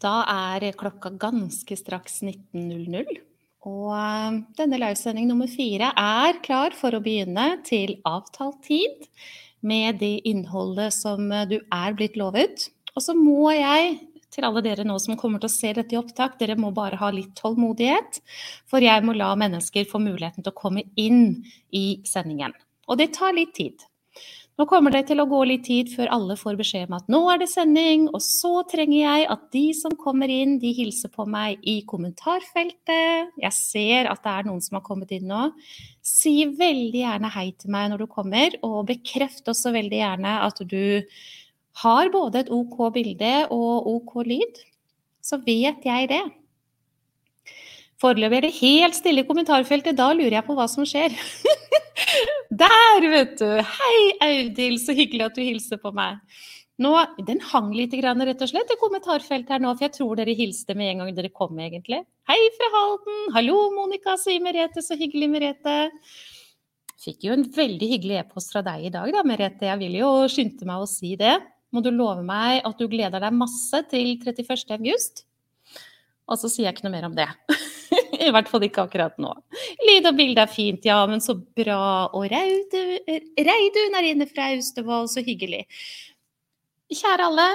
Da er klokka ganske straks 19.00. Og eh, denne livesending nummer fire er klar for å begynne til avtalt tid med det innholdet som eh, du er blitt lovet. Og så må jeg, til alle dere nå som kommer til å se dette i opptak, dere må bare ha litt tålmodighet. For jeg må la mennesker få muligheten til å komme inn i sendingen. Og det tar litt tid. Nå kommer det til å gå litt tid før alle får beskjed om at nå er det sending, og så trenger jeg at de som kommer inn, de hilser på meg i kommentarfeltet. Jeg ser at det er noen som har kommet inn nå. Si veldig gjerne hei til meg når du kommer, og bekreft også veldig gjerne at du har både et OK bilde og OK lyd. Så vet jeg det. Foreløpig er det helt stille i kommentarfeltet. Da lurer jeg på hva som skjer. Der, vet du! Hei, Audhild, så hyggelig at du hilser på meg. Nå, Den hang litt grann, rett og slett i kommentarfeltet her nå, for jeg tror dere hilste med en gang dere kom, egentlig. Hei fra Halden! Hallo, Monica, sier Merete. Så hyggelig, Merete. Fikk jo en veldig hyggelig e-post fra deg i dag, da, Merete. Jeg vil jo skynde meg å si det. Må du love meg at du gleder deg masse til 31. august? Og så sier jeg ikke noe mer om det. I hvert fall ikke akkurat nå. Lyd og bilde er fint, ja, men så bra. Og Reidun er inne fra Austevoll, så hyggelig. Kjære alle.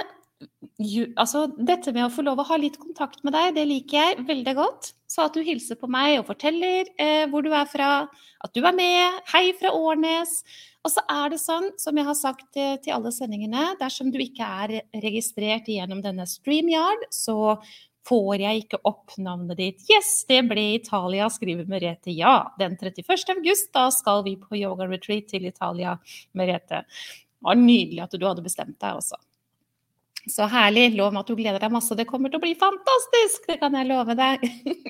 Altså, dette med å få lov å ha litt kontakt med deg, det liker jeg veldig godt. Så at du hilser på meg og forteller eh, hvor du er fra, at du er med. Hei fra Årnes. Og så er det sånn, som jeg har sagt eh, til alle sendingene, dersom du ikke er registrert gjennom denne StreamYard, så får jeg ikke opp navnet ditt. Yes, det ble Italia, skriver Merete. Ja, den 31. august, da skal vi på yoga retreat til Italia, Merete. Det var nydelig at du hadde bestemt deg også. Så herlig. Lov meg at du gleder deg masse. Det kommer til å bli fantastisk! Det kan jeg love deg.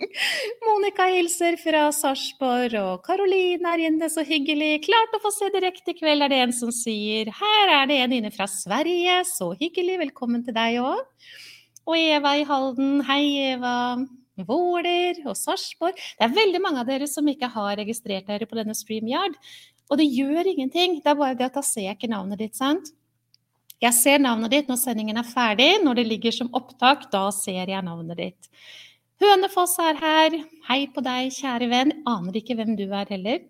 Monica hilser fra Sarpsborg, og Karoline er inne, så hyggelig. Klart å få se direkte i kveld, er det en som sier. Her er det en inne fra Sverige, så hyggelig. Velkommen til deg òg. Og Eva i Halden. Hei, Eva. Våler og Sarpsborg. Det er veldig mange av dere som ikke har registrert dere på denne StreamYard. Og det gjør ingenting. Det er bare det at da ser jeg ikke navnet ditt, sant? Jeg ser navnet ditt når sendingen er ferdig. Når det ligger som opptak, da ser jeg navnet ditt. Hønefoss er her. Hei på deg, kjære venn. Aner ikke hvem du er heller.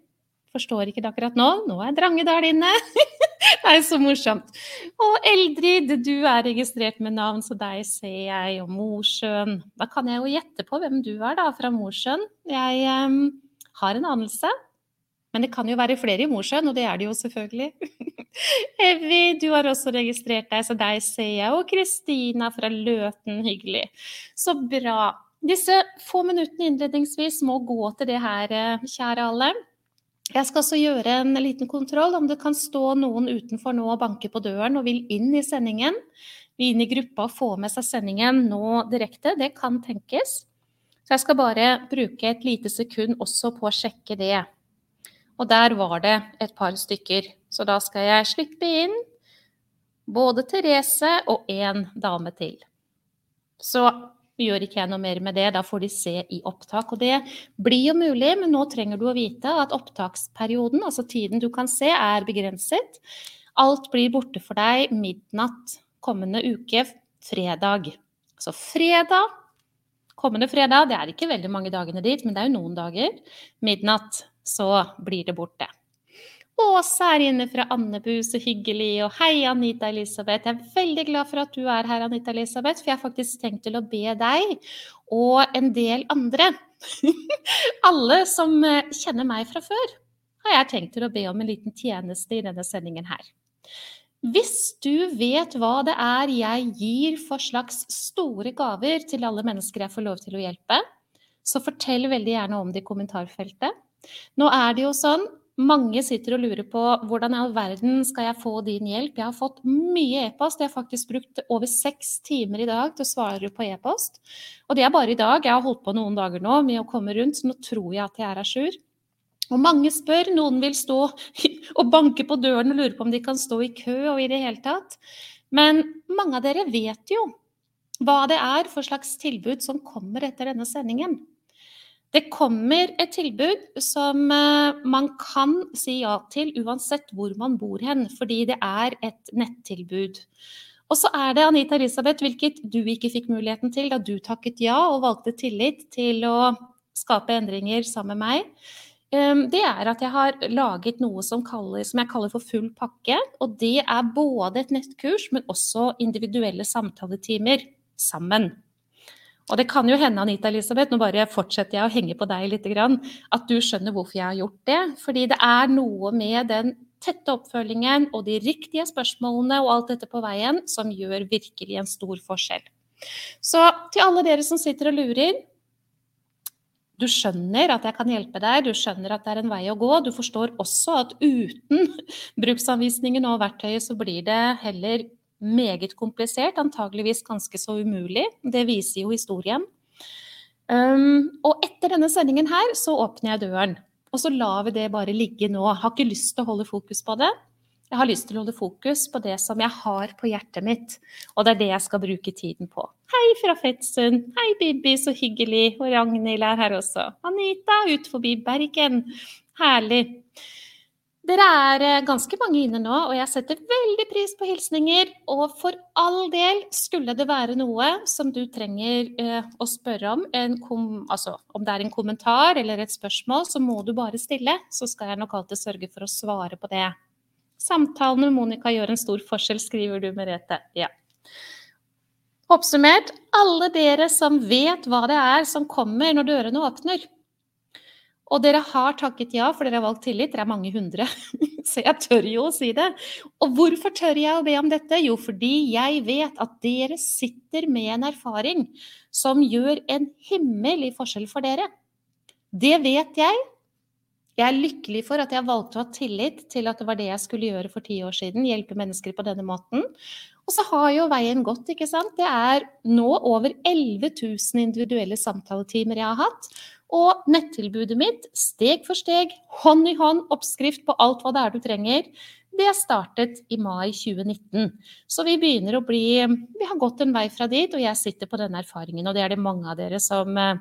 Forstår ikke det akkurat nå. Nå er Drangedal inne. det er så morsomt. Og Eldrid, du er registrert med navn, så deg ser jeg. Og Mosjøen. Da kan jeg jo gjette på hvem du er, da, fra Mosjøen. Jeg um, har en anelse. Men det kan jo være flere i Mosjøen, og det er det jo selvfølgelig. Evy, du har også registrert deg, så deg ser jeg. Og Kristina fra Løten, hyggelig. Så bra. Disse få minuttene innledningsvis må gå til det her, eh, kjære alle. Jeg skal også gjøre en liten kontroll om det kan stå noen utenfor nå og banke på døren og vil inn i sendingen. Vil inn i gruppa og få med seg sendingen nå direkte. Det kan tenkes. Så jeg skal bare bruke et lite sekund også på å sjekke det. Og der var det et par stykker. Så da skal jeg slippe inn både Therese og en dame til. Så Gjør ikke jeg noe mer med det, da får de se i opptak. Og det blir jo mulig, men nå trenger du å vite at opptaksperioden, altså tiden du kan se, er begrenset. Alt blir borte for deg midnatt kommende uke, fredag. Så fredag, kommende fredag, det er ikke veldig mange dagene dit, men det er jo noen dager. Midnatt, så blir det borte. Åse er inne fra Andebu, så hyggelig. Og hei, Anita Elisabeth. Jeg er veldig glad for at du er her, Anita Elisabeth, for jeg har faktisk tenkt til å be deg og en del andre, alle som eh, kjenner meg fra før, har jeg tenkt til å be om en liten tjeneste i denne sendingen her. Hvis du vet hva det er jeg gir for slags store gaver til alle mennesker jeg får lov til å hjelpe, så fortell veldig gjerne om det i kommentarfeltet. Nå er det jo sånn mange sitter og lurer på hvordan i all verden skal jeg få din hjelp. Jeg har fått mye e-post. Jeg har faktisk brukt over seks timer i dag til å svare på e-post. Og det er bare i dag. Jeg har holdt på noen dager nå med å komme rundt, så nå tror jeg at jeg er à jour. Og mange spør, noen vil stå og banke på døren og lure på om de kan stå i kø og i det hele tatt. Men mange av dere vet jo hva det er for slags tilbud som kommer etter denne sendingen. Det kommer et tilbud som eh, man kan si ja til uansett hvor man bor hen, fordi det er et nettilbud. Og så er det Anita Elisabeth, hvilket du ikke fikk muligheten til da du takket ja og valgte tillit til å skape endringer sammen med meg. Ehm, det er at jeg har laget noe som, kaller, som, jeg kaller for full pakke. Og det er både et nettkurs, men også individuelle samtaletimer sammen. Og det kan jo hende, Anita Elisabeth, nå bare fortsetter jeg å henge på deg litt, at du skjønner hvorfor jeg har gjort det. Fordi det er noe med den tette oppfølgingen og de riktige spørsmålene og alt dette på veien som gjør virkelig en stor forskjell. Så til alle dere som sitter og lurer. Du skjønner at jeg kan hjelpe deg, du skjønner at det er en vei å gå. Du forstår også at uten bruksanvisningen og verktøyet så blir det heller meget komplisert, antageligvis ganske så umulig. Det viser jo historien. Um, og etter denne sendingen her så åpner jeg døren. Og så lar vi det bare ligge nå. Jeg har ikke lyst til å holde fokus på det. Jeg har lyst til å holde fokus på det som jeg har på hjertet mitt. Og det er det jeg skal bruke tiden på. Hei fra Fettsund. Hei, Bibi, så hyggelig. Og Ragnhild er her også. Anita ut forbi Bergen. Herlig. Dere er eh, ganske mange inne nå, og jeg setter veldig pris på hilsninger. Og for all del, skulle det være noe som du trenger eh, å spørre om, altså om det er en kommentar eller et spørsmål, så må du bare stille. Så skal jeg nok alltid sørge for å svare på det. Samtalen med Monica gjør en stor forskjell, skriver du, Merete. Ja. Oppsummert, alle dere som vet hva det er som kommer når dørene åpner, og dere har takket ja, for dere har valgt tillit. Dere er mange hundre. Så jeg tør jo å si det. Og hvorfor tør jeg å be om dette? Jo, fordi jeg vet at dere sitter med en erfaring som gjør en himmel i forskjell for dere. Det vet jeg. Jeg er lykkelig for at jeg valgte å ha tillit til at det var det jeg skulle gjøre for ti år siden. Hjelpe mennesker på denne måten. Og så har jo veien gått, ikke sant. Det er nå over 11 000 individuelle samtaletimer jeg har hatt. Og nettilbudet mitt, steg for steg, hånd i hånd, oppskrift på alt hva det er du trenger, det startet i mai 2019. Så vi begynner å bli Vi har gått en vei fra dit, og jeg sitter på denne erfaringen. Og det er det mange av dere som, eh,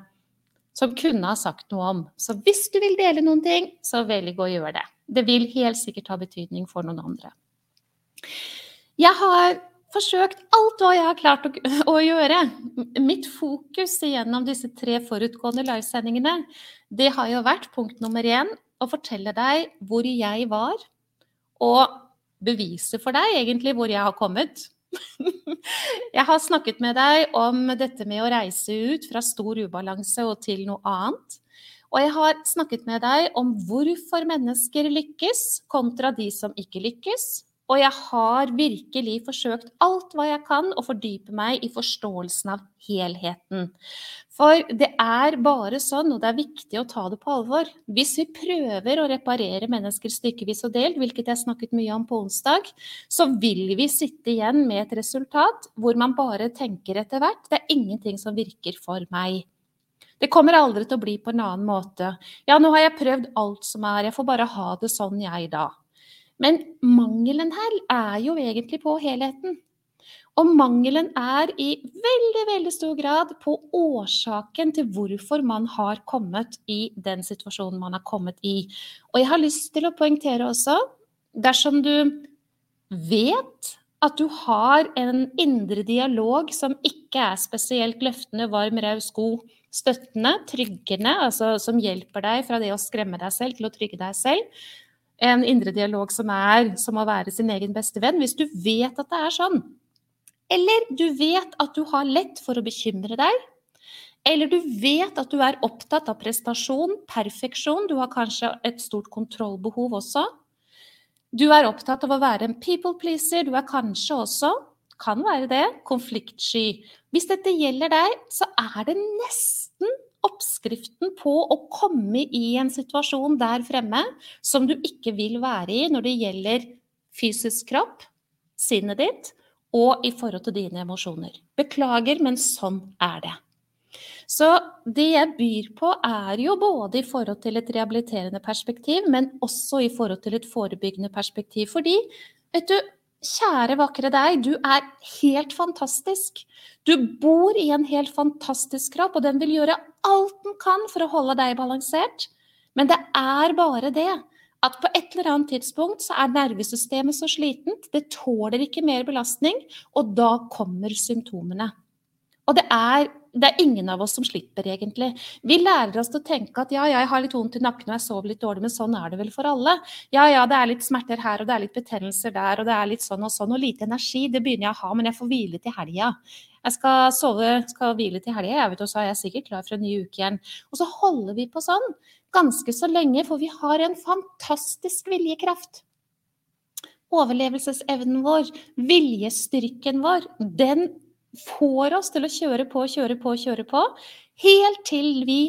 som kunne ha sagt noe om. Så hvis du vil dele noen ting, så velg å gjøre det. Det vil helt sikkert ha betydning for noen andre. Jeg har forsøkt alt hva jeg har klart å, å, gjøre. Mitt fokus gjennom disse tre forutgående livesendingene, det har jo vært punkt nummer én å fortelle deg hvor jeg var, og bevise for deg egentlig hvor jeg har kommet. Jeg har snakket med deg om dette med å reise ut fra stor ubalanse og til noe annet. Og jeg har snakket med deg om hvorfor mennesker lykkes kontra de som ikke lykkes. Og jeg har virkelig forsøkt alt hva jeg kan å fordype meg i forståelsen av helheten. For det er bare sånn, og det er viktig å ta det på alvor. Hvis vi prøver å reparere mennesker stykkevis og delt, hvilket jeg snakket mye om på onsdag, så vil vi sitte igjen med et resultat hvor man bare tenker etter hvert det er ingenting som virker for meg. Det kommer aldri til å bli på en annen måte. Ja, nå har jeg prøvd alt som er, jeg får bare ha det sånn, jeg, da. Men mangelen her er jo egentlig på helheten. Og mangelen er i veldig veldig stor grad på årsaken til hvorfor man har kommet i den situasjonen man har kommet i. Og jeg har lyst til å poengtere også, dersom du vet at du har en indre dialog som ikke er spesielt løftende, varm, raus, god, støttende, tryggende, altså som hjelper deg fra det å skremme deg selv til å trygge deg selv, en indre dialog som er som å være sin egen beste venn, hvis du vet at det er sånn. Eller du vet at du har lett for å bekymre deg. Eller du vet at du er opptatt av prestasjon, perfeksjon. Du har kanskje et stort kontrollbehov også. Du er opptatt av å være en people pleaser. Du er kanskje også, kan være det, konfliktsky. Hvis dette gjelder deg, så er det nesten oppskriften på å komme i en situasjon der fremme som du ikke vil være i når det gjelder fysisk kropp, sinnet ditt og i forhold til dine emosjoner. Beklager, men sånn er det. Så det jeg byr på, er jo både i forhold til et rehabiliterende perspektiv, men også i forhold til et forebyggende perspektiv. Fordi, vet du, Kjære, vakre deg, du er helt fantastisk. Du bor i en helt fantastisk kropp, og den vil gjøre alt den kan for å holde deg balansert. Men det er bare det at på et eller annet tidspunkt så er nervesystemet så slitent, det tåler ikke mer belastning, og da kommer symptomene. Og det er, det er, ingen av oss som slipper, egentlig. Vi lærer oss til å tenke at ja, jeg har litt vondt i nakken og jeg sover litt dårlig, men sånn er det vel for alle. Ja, ja, det er litt smerter her og det er litt betennelser der og det er litt sånn og sånn. Og lite energi, det begynner jeg å ha, men jeg får hvile til helga. Jeg skal sove, skal hvile til helga, jeg vet, og så er jeg sikkert klar for en ny uke igjen. Og så holder vi på sånn ganske så lenge, for vi har en fantastisk viljekraft. Overlevelsesevnen vår, viljestyrken vår, den får oss til å kjøre på, kjøre på, kjøre på, helt til vi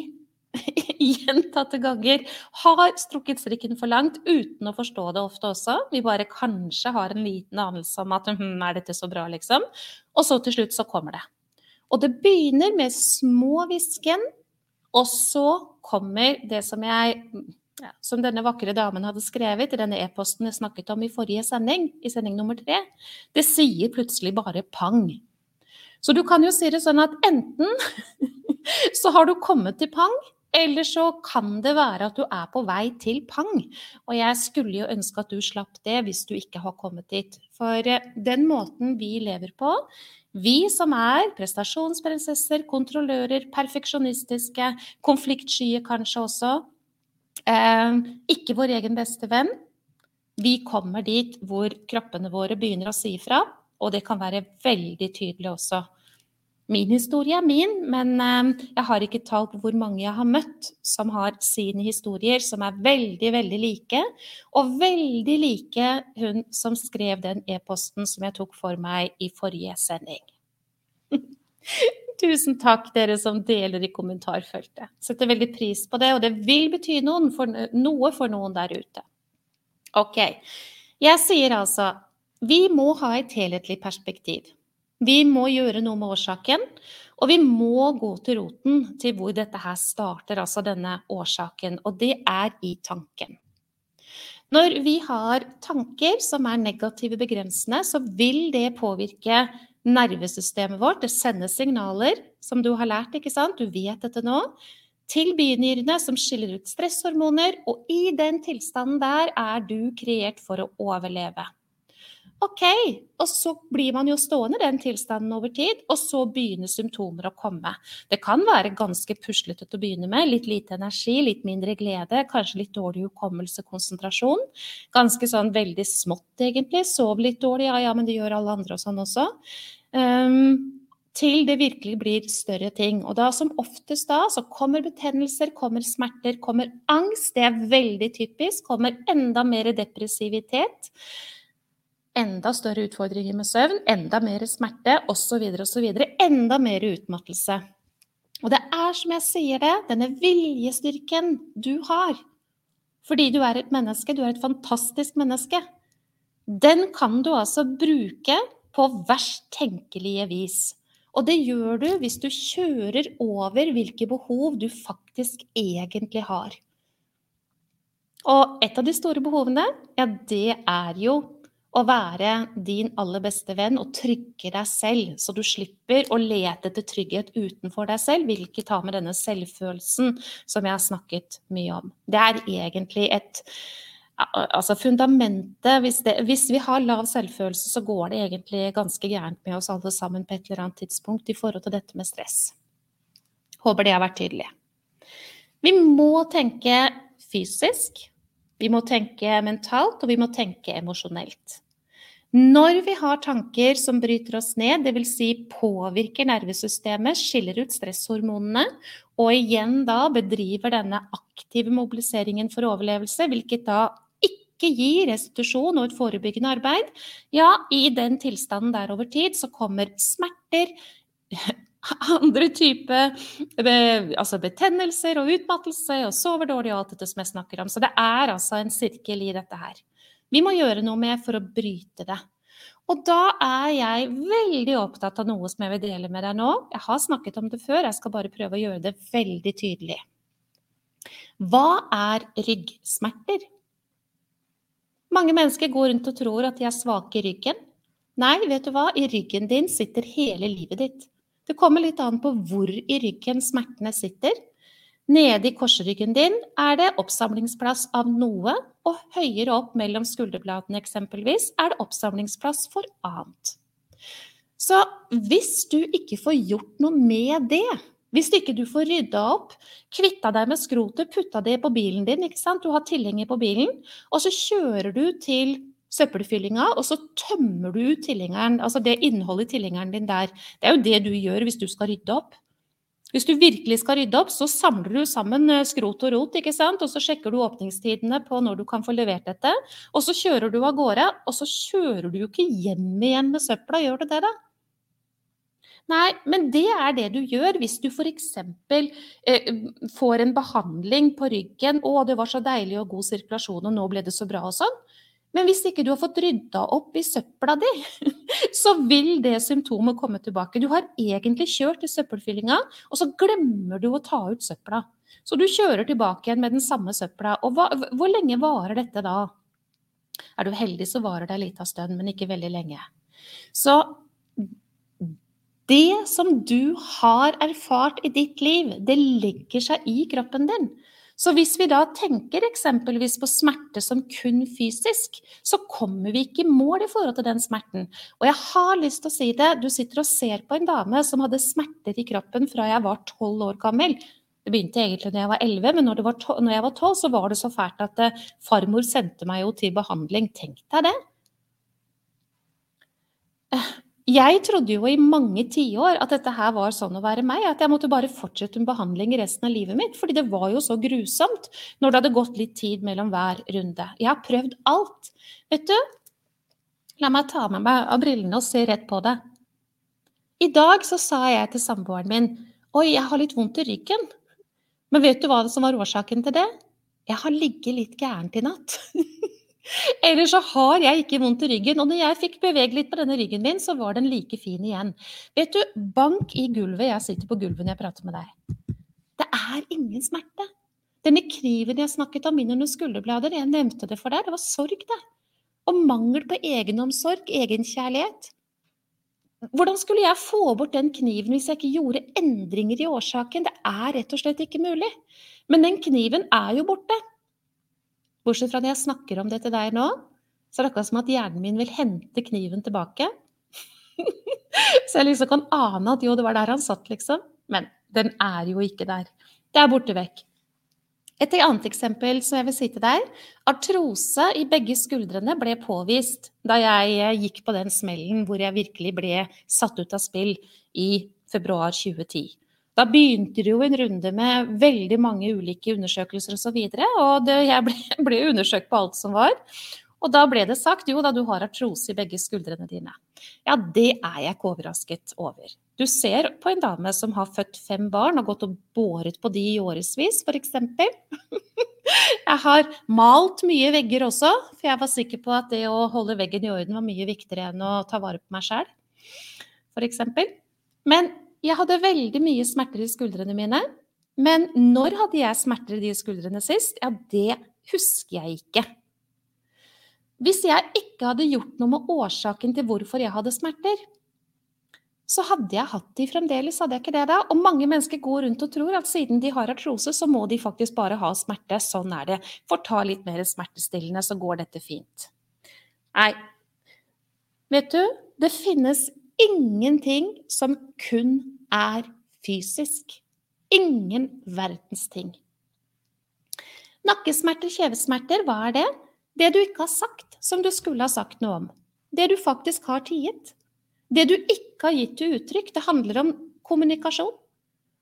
gjentatte ganger har strukket strikken for langt uten å forstå det ofte også. Vi bare kanskje har en liten anelse om at hm, er dette så bra, liksom. Og så til slutt så kommer det. Og det begynner med små hvisken, og så kommer det som jeg ja, som denne vakre damen hadde skrevet i denne e-posten jeg snakket om i forrige sending, i sending nummer tre. Det sier plutselig bare pang. Så du kan jo si det sånn at enten så har du kommet til pang, eller så kan det være at du er på vei til pang. Og jeg skulle jo ønske at du slapp det hvis du ikke har kommet dit. For eh, den måten vi lever på, vi som er prestasjonsprinsesser, kontrollører, perfeksjonistiske, konfliktskye kanskje også, eh, ikke vår egen beste venn, vi kommer dit hvor kroppene våre begynner å si ifra. Og det kan være veldig tydelig også. Min historie er min, men eh, jeg har ikke tall på hvor mange jeg har møtt som har sine historier som er veldig, veldig like. Og veldig like hun som skrev den e-posten som jeg tok for meg i forrige sending. Tusen takk, dere som deler i kommentarfeltet. Setter veldig pris på det, og det vil bety noe for noen der ute. Ok. Jeg sier altså vi må ha et helhetlig perspektiv. Vi må gjøre noe med årsaken, og vi må gå til roten til hvor dette her starter, altså denne årsaken, og det er i tanken. Når vi har tanker som er negative begrensende, så vil det påvirke nervesystemet vårt. Det sender signaler, som du har lært, ikke sant? Du vet dette nå. Til binyrene som skiller ut stresshormoner, og i den tilstanden der er du kreert for å overleve. Ok, og så blir man jo stående i den tilstanden over tid, og så begynner symptomer å komme. Det kan være ganske puslete til å begynne med. Litt lite energi, litt mindre glede, kanskje litt dårlig hukommelse, konsentrasjon. Ganske sånn veldig smått, egentlig. Sov litt dårlig, ja ja, men det gjør alle andre og sånn også. Um, til det virkelig blir større ting. Og da som oftest da så kommer betennelser, kommer smerter, kommer angst. Det er veldig typisk. Kommer enda mer depressivitet enda større utfordringer med søvn, enda mer smerte osv. osv. Enda mer utmattelse. Og det er som jeg sier det, denne viljestyrken du har fordi du er et menneske, du er et fantastisk menneske, den kan du altså bruke på verst tenkelige vis. Og det gjør du hvis du kjører over hvilke behov du faktisk egentlig har. Og et av de store behovene, ja, det er jo å være din aller beste venn og trygge deg selv, så du slipper å lete etter trygghet utenfor deg selv, hvilket har med denne selvfølelsen som jeg har snakket mye om. Det er egentlig et Altså fundamentet hvis, det, hvis, vi har lav selvfølelse, så går det egentlig ganske gærent med oss alle sammen på et eller annet tidspunkt i forhold til dette med stress. Håper det har vært tydelig. Vi må tenke fysisk, vi må tenke mentalt, og vi må tenke emosjonelt. Når vi har tanker som bryter oss ned, dvs. Si påvirker nervesystemet, skiller ut stresshormonene, og igjen da bedriver denne aktive mobiliseringen for overlevelse, hvilket da ikke gir restitusjon og et forebyggende arbeid, ja, i den tilstanden der over tid så kommer smerter, andre typer altså betennelser og utmattelse og sover dårlig og alt dette som jeg snakker om. Så det er altså en sirkel i dette her. Vi må gjøre noe med for å bryte det. Og da er jeg veldig opptatt av noe som jeg vil dele med deg nå. Jeg har snakket om det før, jeg skal bare prøve å gjøre det veldig tydelig. Hva er ryggsmerter? Mange mennesker går rundt og tror at de er svake i ryggen. Nei, vet du hva, i ryggen din sitter hele livet ditt. Det kommer litt an på hvor i ryggen smertene sitter. Nede i korsryggen din er det oppsamlingsplass av noe, og høyere opp mellom skulderbladene eksempelvis, er det oppsamlingsplass for annet. Så hvis du ikke får gjort noe med det, hvis ikke du får rydda opp, kvitta deg med skrotet, putta det på bilen din, du har tilhenger på bilen, og så kjører du til søppelfyllinga, og så tømmer du ut altså det innholdet i tilhengeren din der. Det er jo det du gjør hvis du skal rydde opp. Hvis du virkelig skal rydde opp, så samler du sammen eh, skrot og rot, ikke sant? og så sjekker du åpningstidene på når du kan få levert dette. Og så kjører du av gårde, og så kjører du jo ikke hjem igjen med søpla, gjør du det da? Nei, men det er det du gjør hvis du f.eks. Eh, får en behandling på ryggen 'Å, det var så deilig og god sirkulasjon, og nå ble det så bra', og sånn. Men hvis ikke du har fått rydda opp i søpla di, så vil det symptomet komme tilbake. Du har egentlig kjørt i søppelfyllinga, og så glemmer du å ta ut søpla. Så du kjører tilbake igjen med den samme søpla. Og hva, hvor lenge varer dette da? Er du heldig, så varer det en lita stund, men ikke veldig lenge. Så det som du har erfart i ditt liv, det legger seg i kroppen din. Så hvis vi da tenker eksempelvis på smerte som kun fysisk, så kommer vi ikke i mål i forhold til den smerten. Og jeg har lyst til å si det, du sitter og ser på en dame som hadde smerter i kroppen fra jeg var tolv år gammel. Det begynte egentlig når jeg var elleve, men når, når, jeg var tolv, så var det så fælt at uh, farmor sendte meg jo til behandling. Tenk deg det. Jeg trodde jo i mange tiår at dette her var sånn å være meg, at jeg måtte bare fortsette med behandling resten av livet mitt. Fordi det var jo så grusomt når det hadde gått litt tid mellom hver runde. Jeg har prøvd alt. Vet du, la meg ta med meg av brillene og se rett på det. I dag så sa jeg til samboeren min Oi, jeg har litt vondt i ryggen. Men vet du hva som var årsaken til det? Jeg har ligget litt gærent i natt. Ellers så har jeg ikke vondt i ryggen. Og når jeg fikk bevege litt på denne ryggen min, så var den like fin igjen. Vet du, bank i gulvet. Jeg sitter på gulvet når jeg prater med deg. Det er ingen smerte. Denne kniven jeg snakket om inn under skulderblader, jeg nevnte det for deg, det var sorg, det. Og mangel på egenomsorg, egenkjærlighet. Hvordan skulle jeg få bort den kniven hvis jeg ikke gjorde endringer i årsaken? Det er rett og slett ikke mulig. Men den kniven er jo borte. Bortsett fra når jeg snakker om det til deg nå, så er det akkurat som at hjernen min vil hente kniven tilbake. så jeg liksom kan ane at jo, det var der han satt, liksom. Men den er jo ikke der. Det er borte vekk. Et annet eksempel som jeg vil si til deg. Artrose i begge skuldrene ble påvist da jeg eh, gikk på den smellen hvor jeg virkelig ble satt ut av spill i februar 2010. Da begynte det jo en runde med veldig mange ulike undersøkelser osv. Og, så videre, og det, jeg ble, ble, undersøkt på alt som var. Og da ble det sagt jo da du har artrose i begge skuldrene dine. Ja, det er jeg ikke overrasket over. Du ser på en dame som har født fem barn og gått og båret på de i årevis, f.eks. Jeg har malt mye vegger også, for jeg var sikker på at det å holde veggen i orden var mye viktigere enn å ta vare på meg sjæl, f.eks. Men jeg hadde veldig mye smerter i skuldrene mine. Men når hadde jeg smerter i de skuldrene sist? Ja, det husker jeg ikke. Hvis jeg ikke hadde gjort noe med årsaken til hvorfor jeg hadde smerter, så hadde jeg hatt de fremdeles, hadde jeg ikke det da? Og mange mennesker går rundt og tror at siden de har artrose, så må de faktisk bare ha smerte. Sånn er det. Får ta litt mer smertestillende, så går dette fint. Nei. Vet du, det finnes ingenting som kun er fysisk. Ingen verdens ting. Nakkesmerter, kjevesmerter, hva er det? Det du ikke har sagt, som du skulle ha sagt noe om. Det du faktisk har tiet. Det du ikke har gitt til uttrykk. Det handler om kommunikasjon.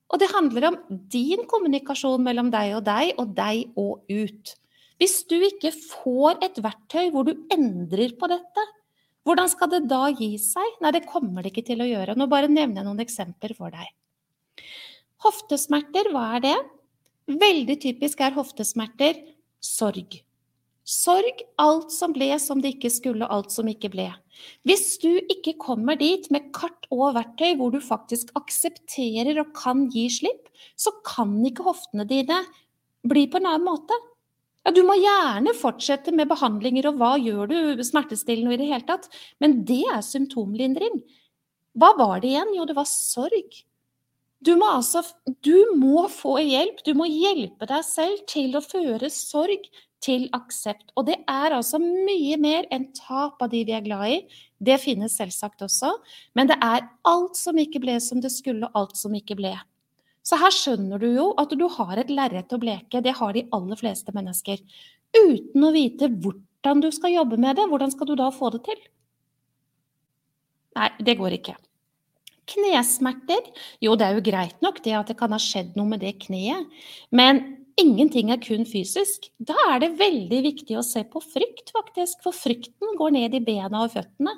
Og det handler om din kommunikasjon mellom deg og deg, og deg og ut. Hvis du ikke får et verktøy hvor du endrer på dette, hvordan skal det da gi seg? Nei, det kommer det ikke til å gjøre. Nå bare nevner jeg noen eksempler for deg. Hoftesmerter, hva er det? Veldig typisk er hoftesmerter sorg. Sorg, alt som ble som det ikke skulle, alt som ikke ble. Hvis du ikke kommer dit med kart og verktøy hvor du faktisk aksepterer og kan gi slipp, så kan ikke hoftene dine bli på en annen måte. Ja, du må gjerne fortsette med behandlinger, og hva gjør du, smertestillende i det hele tatt, men det er symptomlindring. Hva var det igjen? Jo, det var sorg. Du må altså du må få hjelp. Du må hjelpe deg selv til å føre sorg til aksept. Og det er altså mye mer enn tap av de vi er glad i. Det finnes selvsagt også. Men det er alt som ikke ble som det skulle, og alt som ikke ble. Så her skjønner du jo at du har et lerret å bleke. Det har de aller fleste mennesker. Uten å vite hvordan du skal jobbe med det, hvordan skal du da få det til? Nei, det går ikke. Knesmerter? Jo, det er jo greit nok det at det kan ha skjedd noe med det kneet. Men ingenting er kun fysisk. Da er det veldig viktig å se på frykt, faktisk. For frykten går ned i bena og føttene.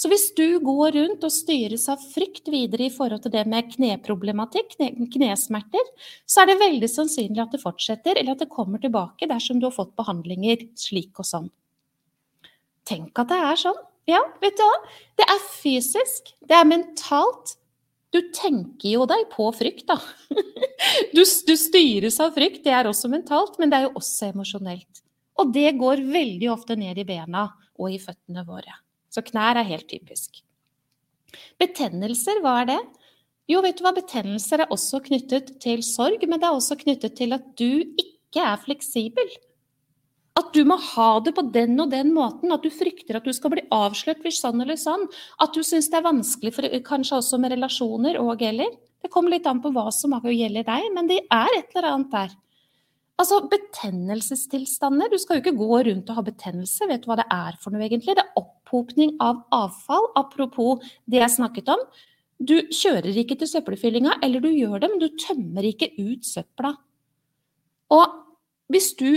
Så hvis du går rundt og styres av frykt videre i forhold til det med kneproblematikk, knesmerter, så er det veldig sannsynlig at det fortsetter, eller at det kommer tilbake dersom du har fått behandlinger slik og sånn. Tenk at det er sånn. Ja, vet du hva? Det er fysisk, det er mentalt. Du tenker jo deg på frykt, da. Du, du, styres av frykt, det er også mentalt, men det er jo også emosjonelt. Og det går veldig ofte ned i bena og i føttene våre. Så knær er helt typisk. Betennelser, hva er det? Jo, vet du hva, betennelser er også knyttet til sorg, men det er også knyttet til at du ikke er fleksibel. At du må ha det på den og den måten, at du frykter at du skal bli avslørt hvis sånn eller sånn. At du syns det er vanskelig, for, kanskje også med relasjoner og eller. Det kommer litt an på hva som gjelder deg, men det er et eller annet der. Altså, Betennelsestilstander. Du skal jo ikke gå rundt og ha betennelse. Vet du hva det er for noe, egentlig? Det er opphopning av avfall. Apropos det jeg snakket om. Du kjører ikke til søppelfyllinga, eller du gjør det, men du tømmer ikke ut søpla. Og hvis du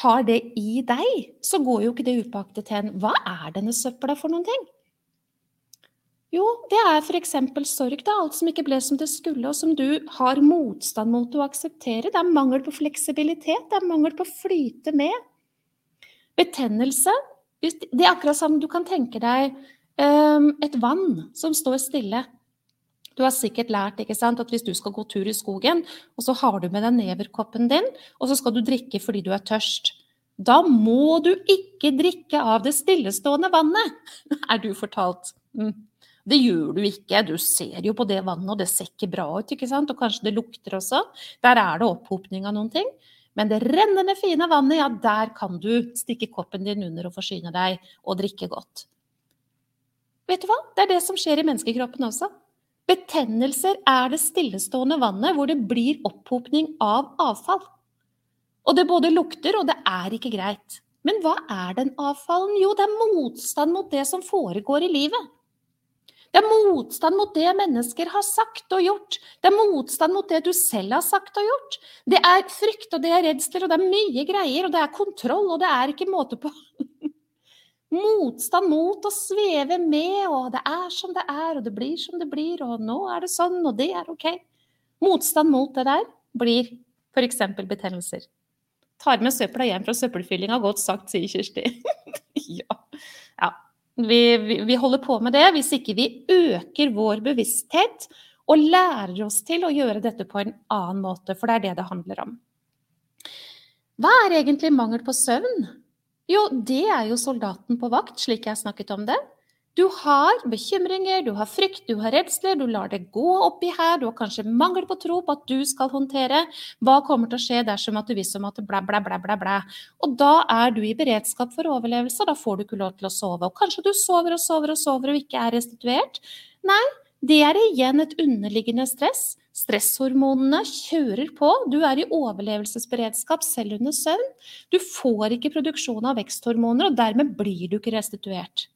har det i deg, så går jo ikke det upåaktet til en Hva er denne søpla for noen ting? Jo, det er f.eks. sorg. Er alt som ikke ble som det skulle, og som du har motstand mot å akseptere. Det er mangel på fleksibilitet, det er mangel på å flyte med. Betennelse. Det er akkurat som du kan tenke deg um, et vann som står stille. Du har sikkert lært sant, at hvis du skal gå tur i skogen, og så har du med deg neverkoppen din, og så skal du drikke fordi du er tørst. Da må du ikke drikke av det stillestående vannet, er du fortalt. Mm. Det gjør du ikke. Du ser jo på det vannet, og det ser ikke bra ut. ikke sant? Og kanskje det lukter også. Der er det opphopning av noen ting. Men det rennende fine vannet, ja, der kan du stikke koppen din under og forsyne deg og drikke godt. Vet du hva? Det er det som skjer i menneskekroppen også. Betennelser er det stillestående vannet hvor det blir opphopning av avfall. Og det både lukter, og det er ikke greit. Men hva er den avfallen? Jo, det er motstand mot det som foregår i livet. Det er motstand mot det mennesker har sagt og gjort. Det er motstand mot det du selv har sagt og gjort. Det er frykt, og det er redsler, og det er mye greier, og det er kontroll, og det er ikke måte på. motstand mot å sveve med, og det er som det er, og det blir som det blir, og nå er det sånn, og det er ok. Motstand mot det der blir f.eks. betennelser. Tar med søpla hjem fra søppelfyllinga, godt sagt, sier Kirsti. ja. ja. Vi, vi, vi, holder på med det hvis ikke vi øker vår bevissthet og lærer oss til å gjøre dette på en annen måte, for det er det det handler om. Hva er egentlig mangel på søvn? Jo, det er jo soldaten på vakt, slik jeg snakket om det. Du har bekymringer, du har frykt, du har redsler, du lar det gå oppi her, du har kanskje mangel på tro på at du skal håndtere. Hva kommer til å skje dersom at du visste om at blæ, blæ, blæ, blæ, blæ. Og da er du i beredskap for overlevelse, da får du ikke lov til å sove. Og kanskje du sover og sover og sover og ikke er restituert. Nei, det er igjen et underliggende stress. Stresshormonene kjører på. Du er i overlevelsesberedskap selv under søvn. Du får ikke produksjon av veksthormoner, og dermed blir du ikke restituert.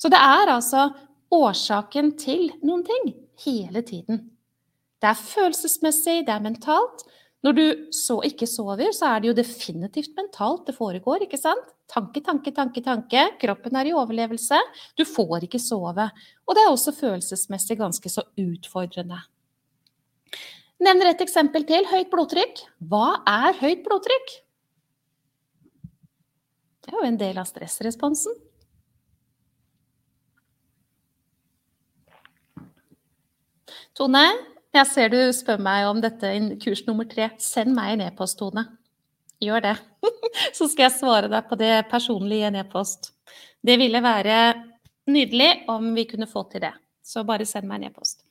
Så det er altså årsaken til noen ting hele tiden. Det er følelsesmessig, det er mentalt, når du så ikke sover, så er det jo definitivt mentalt det foregår, ikke sant? Tanke, tanke, tanke, tanke. Kroppen er i overlevelse. Du får ikke sove. Og det er også følelsesmessig ganske så utfordrende. Nevner et eksempel til. Høyt blodtrykk. Hva er høyt blodtrykk? Det er jo en del av stressresponsen. Tone, jeg ser du spør meg om dette i kurs nummer tre. Send meg en e-post, Tone. Gjør det. Så skal jeg svare deg på det personlig i en e-post. Det ville være nydelig om vi kunne få til det. Så bare send meg en e-post.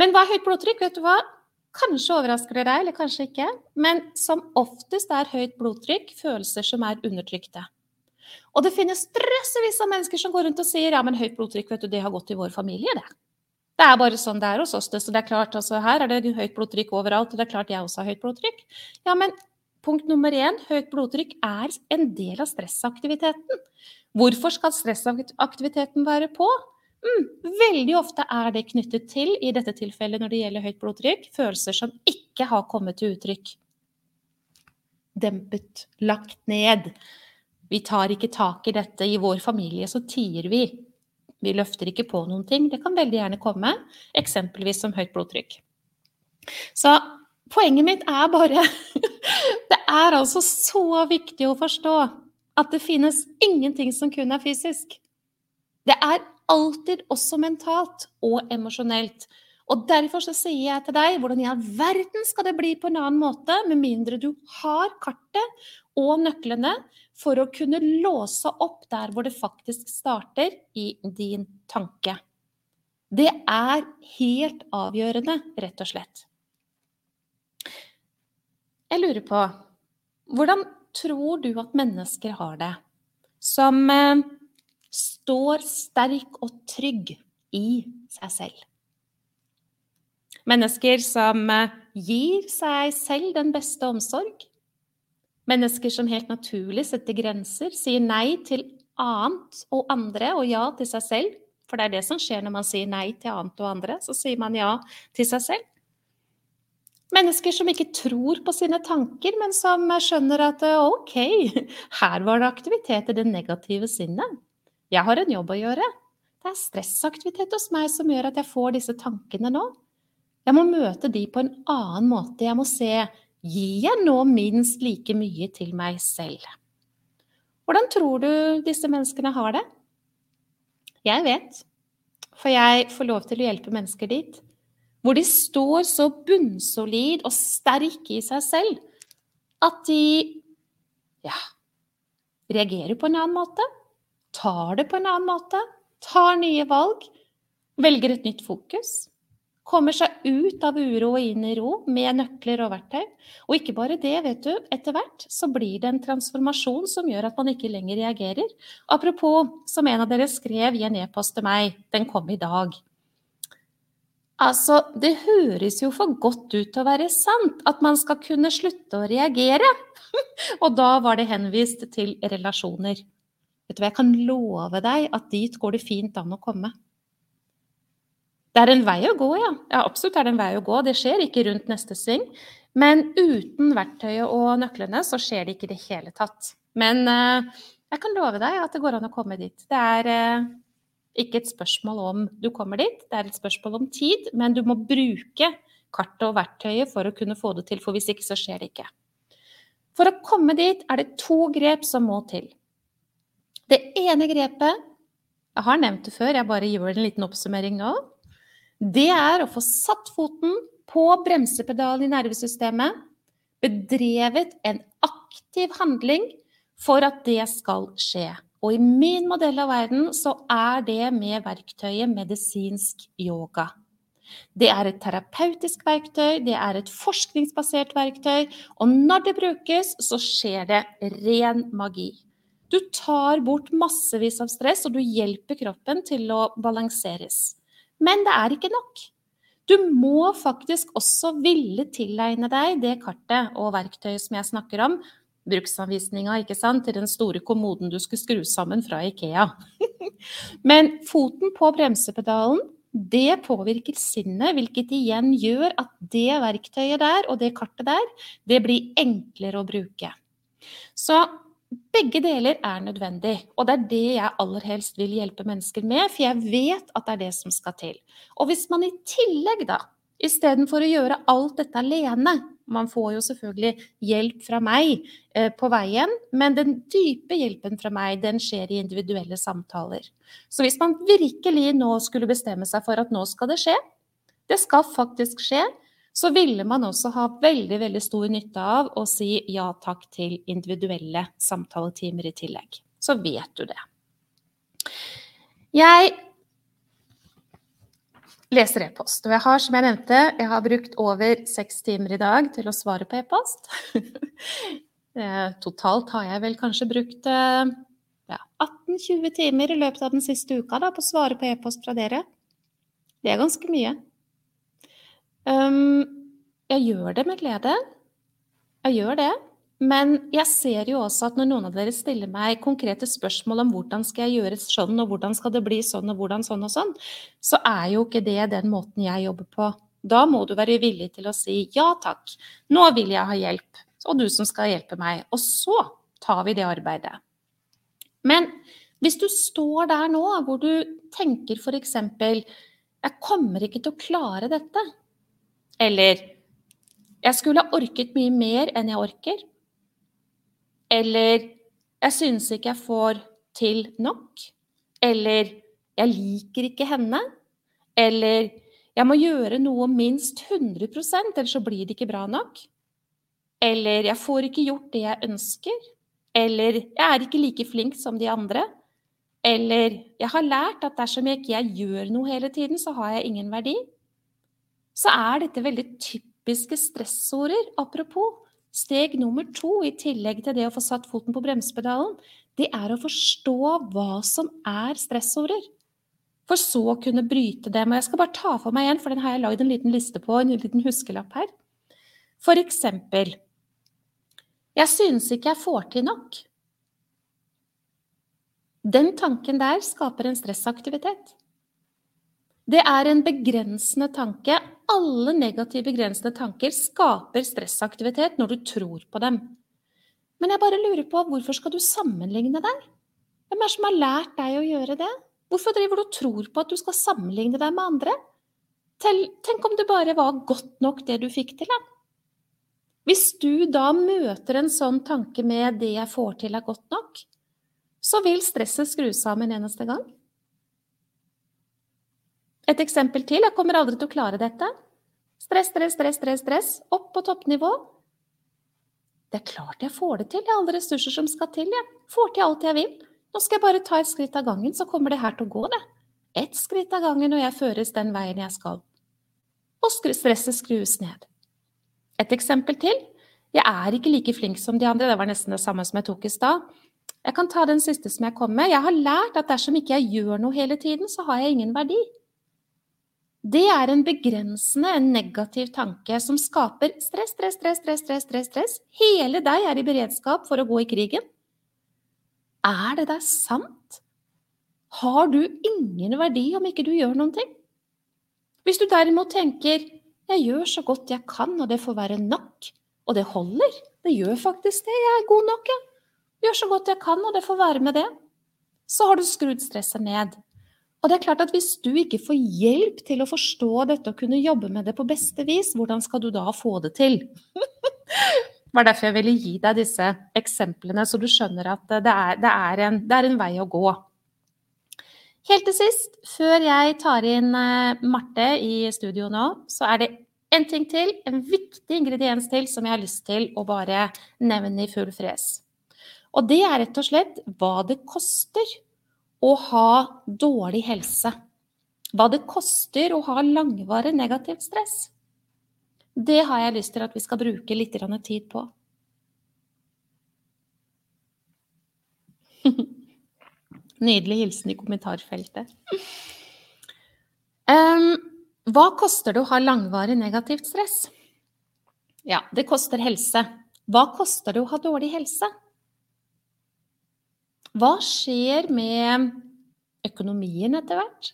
Men hva er høyt blodtrykk? Vet du hva? Kanskje overrasker det deg, eller kanskje ikke, men som oftest er høyt blodtrykk følelser som er undertrykte. Og det finnes drøssevis av mennesker som går rundt og sier ja, men høyt blodtrykk vet du, det har gått i vår familie, det. Det er bare sånn det er hos oss. Det, så det er klart, altså, Her er det høyt blodtrykk overalt, og det er klart jeg også har høyt blodtrykk. Ja, men punkt nummer én, høyt blodtrykk er en del av stressaktiviteten. Hvorfor skal stressaktiviteten være på? Mm, veldig ofte er det knyttet til, i dette tilfellet når det gjelder høyt blodtrykk, følelser som ikke har kommet til uttrykk. Dempet, lagt ned. Vi tar ikke tak i dette. I vår familie så tier vi. Vi løfter ikke på noen ting. Det kan veldig gjerne komme, eksempelvis som høyt blodtrykk. Så poenget mitt er bare Det er altså så viktig å forstå at det finnes ingenting som kun er fysisk. Det er alltid også mentalt og emosjonelt. Og derfor så sier jeg til deg hvordan i all verden skal det bli på en annen måte, med mindre du har kartet og nøklene for å kunne låse opp der hvor det faktisk starter i din tanke. Det er helt avgjørende, rett og slett. Jeg lurer på hvordan tror du at mennesker har det som eh, står sterk og trygg i seg selv. Mennesker som eh, gir seg selv den beste omsorg. Mennesker som helt naturlig setter grenser, sier nei til annet og andre og ja til seg selv. For det er det som skjer når man sier nei til annet og andre. Så sier man ja til seg selv. Mennesker som ikke tror på sine tanker, men som skjønner at eh, ok, her var det aktivitet i det negative sinnet. Jeg har en jobb å gjøre. Det er stressaktivitet hos meg som gjør at jeg får disse tankene nå. Jeg må møte de på en annen måte. Jeg må se gir jeg nå minst like mye til meg selv. Hvordan tror du disse menneskene har det? Jeg vet, for jeg får lov til å hjelpe mennesker dit. Hvor de står så bunnsolid og sterke i seg selv at de ja, reagerer på en annen måte tar det på en annen måte, tar nye valg, velger et nytt fokus. Kommer seg ut av uro og inn i ro med nøkler og verktøy. Og ikke bare det, vet du. Etter hvert så blir det en transformasjon som gjør at man ikke lenger reagerer. Apropos, som en av dere skrev i en e-post til meg, den kom i dag. Altså, det høres jo for godt ut til å være sant at man skal kunne slutte å reagere. og da var det henvist til relasjoner. Vet du hva, jeg kan love deg at dit går det fint an å komme. Det er en vei å gå, ja. ja. Absolutt er det en vei å gå. Det skjer ikke rundt neste sving. Men uten verktøyet og nøklene så skjer det ikke i det hele tatt. Men eh, jeg kan love deg at det går an å komme dit. Det er eh, ikke et spørsmål om du kommer dit, det er et spørsmål om tid. Men du må bruke kartet og verktøyet for å kunne få det til, for hvis ikke så skjer det ikke. For å komme dit er det to grep som må til. Det ene grepet Jeg har nevnt det før, jeg bare gjør en liten oppsummering nå. Det er å få satt foten på bremsepedalen i nervesystemet, bedrevet en aktiv handling for at det skal skje. Og i min modell av verden så er det med verktøyet medisinsk yoga. Det er et terapeutisk verktøy, det er et forskningsbasert verktøy, og når det brukes, så skjer det ren magi. Du tar bort massevis av stress, og du hjelper kroppen til å balanseres. Men det er ikke nok. Du må faktisk også ville tilegne deg det kartet og verktøyet som jeg snakker om. Bruksanvisninga ikke sant, til den store kommoden du skulle skru sammen fra Ikea. Men foten på bremsepedalen, det påvirker sinnet, hvilket igjen gjør at det verktøyet der og det kartet der, det blir enklere å bruke. Så begge deler er nødvendig, og det er det jeg aller helst vil hjelpe mennesker med, for jeg vet at det er det som skal til. Og hvis man i tillegg, da, istedenfor å gjøre alt dette alene Man får jo selvfølgelig hjelp fra meg eh, på veien, men den dype hjelpen fra meg, den skjer i individuelle samtaler. Så hvis man virkelig nå skulle bestemme seg for at nå skal det skje, det skal faktisk skje, så ville man også ha veldig, veldig stor nytte av å si ja takk til individuelle samtaletimer i tillegg. Så vet du det. Jeg leser e-post. Og jeg har, som jeg nevnte, jeg har brukt over seks timer i dag til å svare på e-post. Eh, totalt har jeg vel kanskje brukt eh, ja, 18-20 timer i løpet av den siste uka da, på å svare på e-post fra dere. Det er ganske mye. Jeg gjør det med glede. Jeg gjør det. Men jeg ser jo også at når noen av dere stiller meg konkrete spørsmål om hvordan skal jeg gjøre sånn, og hvordan skal det bli sånn, og hvordan sånn og sånn, så er jo ikke det den måten jeg jobber på. Da må du være villig til å si ja takk, nå vil jeg ha hjelp, og du som skal hjelpe meg. Og så tar vi det arbeidet. Men hvis du står der nå hvor du tenker f.eks.: Jeg kommer ikke til å klare dette. Eller jeg skulle ha orket mye mer enn jeg orker. Eller jeg synes ikke jeg får til nok. Eller jeg liker ikke henne. Eller jeg må gjøre noe minst 100% ellers så blir det ikke bra nok. Eller jeg får ikke gjort det jeg ønsker. Eller jeg er ikke like flink som de andre. Eller jeg har lært at dersom jeg ikke gjør noe hele tiden, så har jeg ingen verdi. Så er dette veldig typiske stressorder. Apropos, Steg nummer to, i tillegg til det å få satt foten på bremsepedalen, det er å forstå hva som er stressorder. For så å kunne bryte dem. Og jeg skal bare ta for meg igjen, for den har jeg lagd en liten liste på, en liten huskelapp her. For eksempel Jeg synes ikke jeg får til nok. Den tanken der skaper en stressaktivitet. Det er en begrensende tanke. Alle negative begrensende tanker skaper stressaktivitet når du tror på dem. Men jeg bare lurer på, hvorfor skal du sammenligne deg? Hvem er det som har lært deg å gjøre det? Hvorfor driver du og tror på at du skal sammenligne deg med andre? Tenk om det bare var godt nok, det du fikk til, da? Hvis du da møter en sånn tanke med 'det jeg får til, er godt nok', så vil stresset skru sammen en eneste gang. Et eksempel til. Jeg kommer aldri til å klare dette. Stress, stress, stress, stress, stress. Opp på toppnivå. Det er klart jeg får det til. Jeg har alle ressurser som skal til. Jeg får til alt jeg vil. Nå skal jeg bare ta et skritt av gangen, så kommer det her til å gå, det. Ett skritt av gangen, og jeg føres den veien jeg skal. Og stresset skrues ned. Et eksempel til. Jeg er ikke like flink som de andre. Det var nesten det samme som jeg tok i stad. Jeg kan ta den siste som jeg kom med. Jeg har lært at dersom ikke jeg gjør noe hele tiden, så har jeg ingen verdi. Det er en begrensende, en negativ tanke som skaper stress, stress, stress, stress, stress, stress, stress. Hele deg er i beredskap for å gå i krigen. Er det der sant? Har du ingen verdi om ikke du gjør noen ting? Hvis du derimot tenker 'jeg gjør så godt jeg kan, og det får være nok', og det holder, det gjør faktisk det, jeg er god nok, jeg. Gjør så godt jeg kan, og det får være med det. Så har du skrudd stresset ned. Og det er klart at Hvis du ikke får hjelp til å forstå dette og kunne jobbe med det på beste vis, hvordan skal du da få det til? det var derfor jeg ville gi deg disse eksemplene, så du skjønner at det er, det er, en, det er en, vei å gå. Helt til sist, før jeg tar inn eh, Marte i studio nå, så er det en ting til, en viktig ingrediens til, som jeg har lyst til å bare nevne i full fres. Og det er rett og slett hva det koster å ha dårlig helse. Hva det koster å ha langvarig negativt stress. Det har jeg lyst til at vi skal bruke litt tid på. Nydelig hilsen i kommentarfeltet. Um, hva koster det å ha langvarig negativt stress? Ja, det koster helse. Hva koster det å ha dårlig helse? Hva skjer med økonomien etter hvert?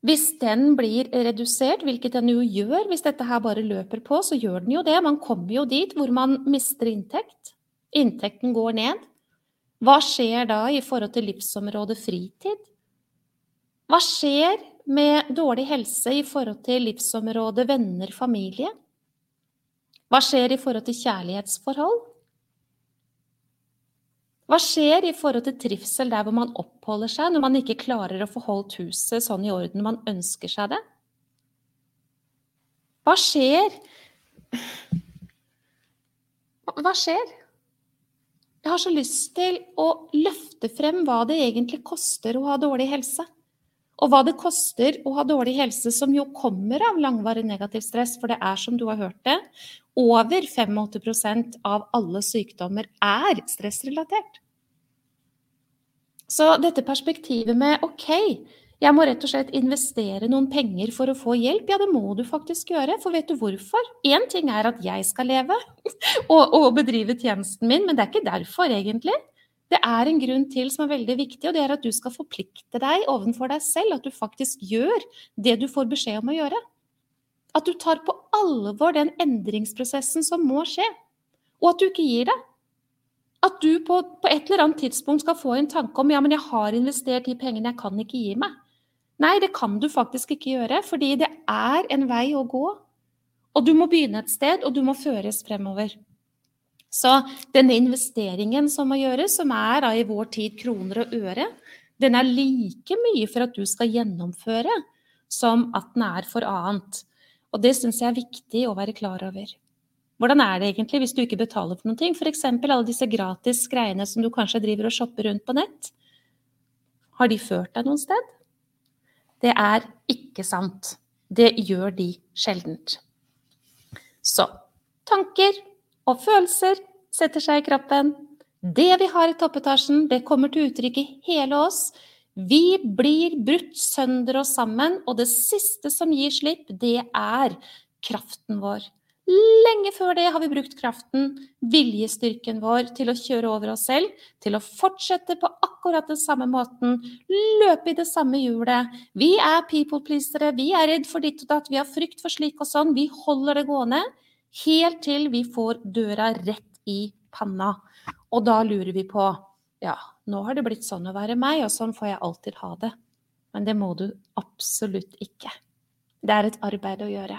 Hvis den blir redusert, hvilket den jo gjør hvis dette her bare løper på, så gjør den jo det. Man kommer jo dit hvor man mister inntekt. Inntekten går ned. Hva skjer da i forhold til livsområdet fritid? Hva skjer med dårlig helse i forhold til livsområdet venner, familie? Hva skjer i forhold til kjærlighetsforhold? Hva skjer i forhold til trivsel der hvor man oppholder seg, når man ikke klarer å få holdt huset sånn i orden man ønsker seg det? Hva skjer? Hva skjer? Jeg har så lyst til å løfte frem hva det egentlig koster å ha dårlig helse. Og hva det koster å ha dårlig helse, som jo kommer av langvarig negativ stress, for det er som du har hørt det, over 85% av alle sykdommer er stressrelatert. Så dette perspektivet med OK, jeg må rett og slett investere noen penger for å få hjelp. Ja, det må du faktisk gjøre, for vet du hvorfor? Én ting er at jeg skal leve og, og bedrive tjenesten min, men det er ikke derfor, egentlig. Det er en grunn til som er veldig viktig, og det er at du skal forplikte deg overfor deg selv. At du faktisk gjør det du får beskjed om å gjøre. At du tar på alvor den endringsprosessen som må skje. Og at du ikke gir deg. At du på, på, et eller annet tidspunkt skal få en tanke om ja, men jeg har investert de pengene, jeg kan ikke gi meg. Nei, det kan du faktisk ikke gjøre, fordi det er en vei å gå. Og du må begynne et sted, og du må føres fremover. Så denne investeringen som må gjøres, som er da i vår tid kroner og øre, den er like mye for at du skal gjennomføre, som at den er for annet. Og det syns jeg er viktig å være klar over. Hvordan er det egentlig hvis du ikke betaler for noe? F.eks. alle disse gratis greiene som du kanskje driver og shopper rundt på nett. Har de ført deg noen sted? Det er ikke sant. Det gjør de sjeldent. Så tanker, og følelser setter seg i kroppen. Det vi har i toppetasjen, det kommer til uttrykk i hele oss. Vi blir brutt sønder og sammen, og det siste som gir slipp, det er kraften vår. Lenge før det har vi brukt kraften, viljestyrken vår, til å kjøre over oss selv, til å fortsette på akkurat den samme måten, løpe i det samme hjulet. Vi er people pleasere, vi er redd for ditt og datt, vi har frykt for slik og sånn, vi holder det gående. Helt til vi får døra rett i panna. Og da lurer vi på ja, nå har det blitt sånn å være meg, og sånn får jeg alltid ha det. Men det må du absolutt ikke. Det er et arbeid å gjøre.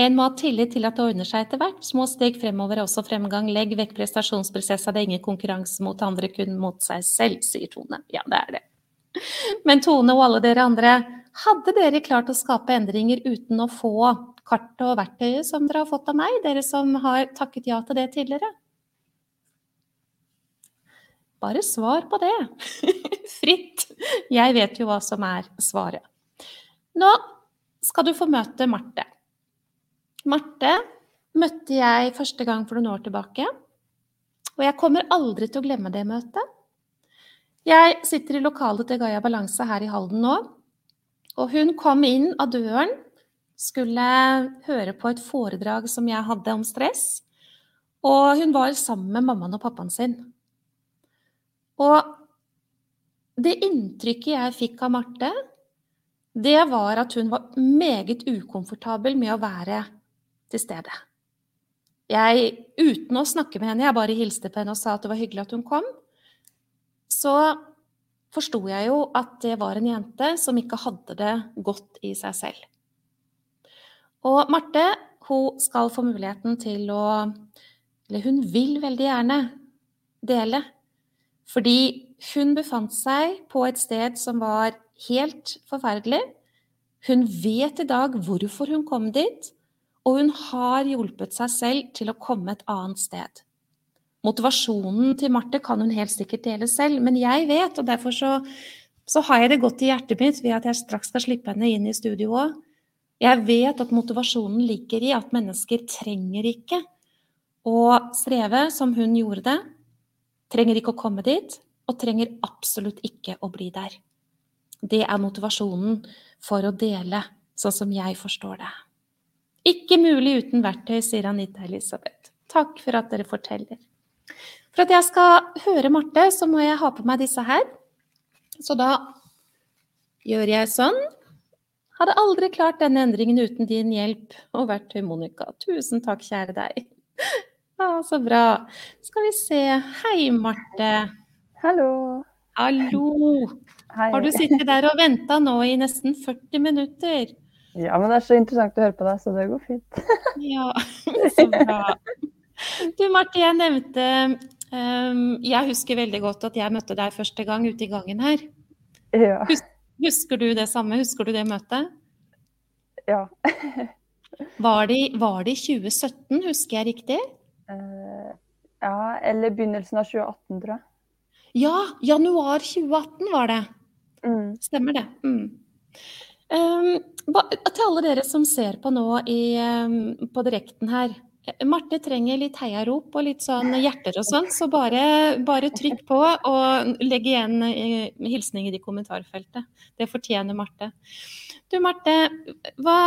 En må ha tillit til at det ordner seg etter hvert. Små steg fremover er også fremgang. Legg vekk prestasjonsprosesser. Det er ingen konkurranse mot andre, kun mot seg selv, sier Tone. Ja, det er det. Men Tone og alle dere andre, hadde dere klart å skape endringer uten å få kartet og verktøyet som dere har fått av meg, dere som har takket ja til det tidligere? Bare svar på det. Fritt. Jeg vet jo hva som er svaret. Nå skal du få møte Marte. Marte møtte jeg første gang for noen år tilbake. Og jeg kommer aldri til å glemme det møtet. Jeg sitter i lokalet til Gaia Balanse her i Halden nå. Og hun kom inn av døren, skulle høre på et foredrag som jeg hadde om stress. Og hun var sammen med mammaen og pappaen sin. Og det inntrykket jeg fikk av Marte, det var at hun var meget ukomfortabel med å være til stede. Jeg, uten å snakke med henne, jeg bare hilste på henne og sa at det var hyggelig at hun kom så forsto jeg jo at det var en jente som ikke hadde det godt i seg selv. Og Marte hun skal få muligheten til å Eller hun vil veldig gjerne dele. Fordi hun befant seg på et sted som var helt forferdelig. Hun vet i dag hvorfor hun kom dit, og hun har hjulpet seg selv til å komme et annet sted. Motivasjonen til Marte kan hun helt sikkert dele selv, men jeg vet, og derfor så, så har jeg det godt i hjertet mitt ved at jeg straks skal slippe henne inn i studio òg. Jeg vet at motivasjonen ligger i at mennesker trenger ikke å streve som hun gjorde det. Trenger ikke å komme dit, og trenger absolutt ikke å bli der. Det er motivasjonen for å dele, sånn som jeg forstår det. Ikke mulig uten verktøy, sier Anita Elisabeth. Takk for at dere forteller. For at jeg skal høre Marte, så må jeg ha på meg disse her. Så da gjør jeg sånn. Hadde aldri klart denne endringen uten din hjelp og verktøy, Monica. Tusen takk, kjære deg. Ja, så bra. Skal vi se. Hei, Marte. Hallo. Hallo. Hei. Har du sittet der og venta nå i nesten 40 minutter? Ja, men det er så interessant å høre på deg, så det går fint. Ja, så bra. Du Marte, jeg nevnte um, Jeg husker veldig godt at jeg møtte deg første gang ute i gangen her. Ja. Hus, husker du det samme? Husker du det møtet? Ja. var, det, var det i 2017, husker jeg riktig? Uh, Ja, eller begynnelsen av 2018, tror jeg. Ja, januar 2018 var det. Mm. Stemmer det. Mm. Um, ba, til alle dere som ser på nå i, um, på direkten her. Marte trenger litt heiarop og litt sånn hjerter og sånn, så bare, bare trykk på og legg igjen eh, hilsninger i kommentarfeltet. Det fortjener Marte. Du Marte, hva,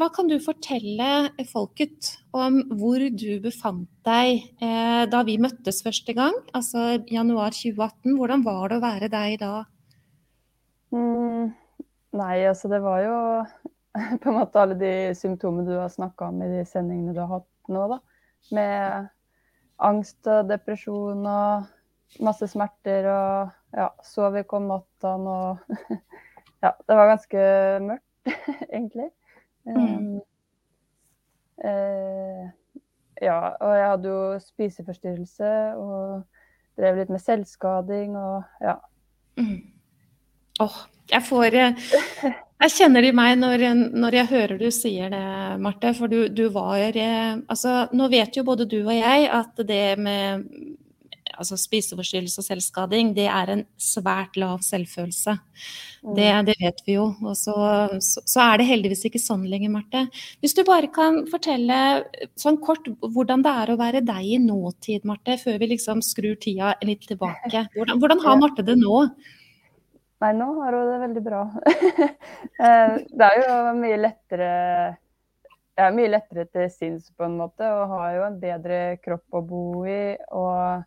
hva, kan du fortelle folket om hvor du befant deg eh, da vi møttes første gang, altså januar 2018? Hvordan var det å være deg da? Mm, nei, altså det var jo på en måte alle de symptomene du har snakka om i de sendingene du har hatt nå, da. Med angst og depresjon og masse smerter og ja, sov ikke om natta og Ja, det var ganske mørkt, egentlig. Mm. Um, eh, ja, og jeg hadde jo spiseforstyrrelse og drev litt med selvskading og ja. Mm. Oh, jeg får eh, Jeg kjenner i meg når, når, jeg hører du sier det, Marte. For du, du, var eh, Altså, nå vet jo både du og jeg at det med altså spiseforstyrrelse og selvskading, det er en svært lav selvfølelse. Mm. Det, det, vet vi jo. Og så, så, så, er det heldigvis ikke sånn lenger, Marte. Hvis du bare kan fortelle sånn kort hvordan det er å være deg i nåtid, Marte, før vi liksom skrur tida litt tilbake. Hvordan, hvordan har Marte det nå? Nei, nå har hun det veldig bra. Eh, det er jo mye lettere Jeg er mye lettere til sinns på en måte, og har jo en bedre kropp å bo i. Og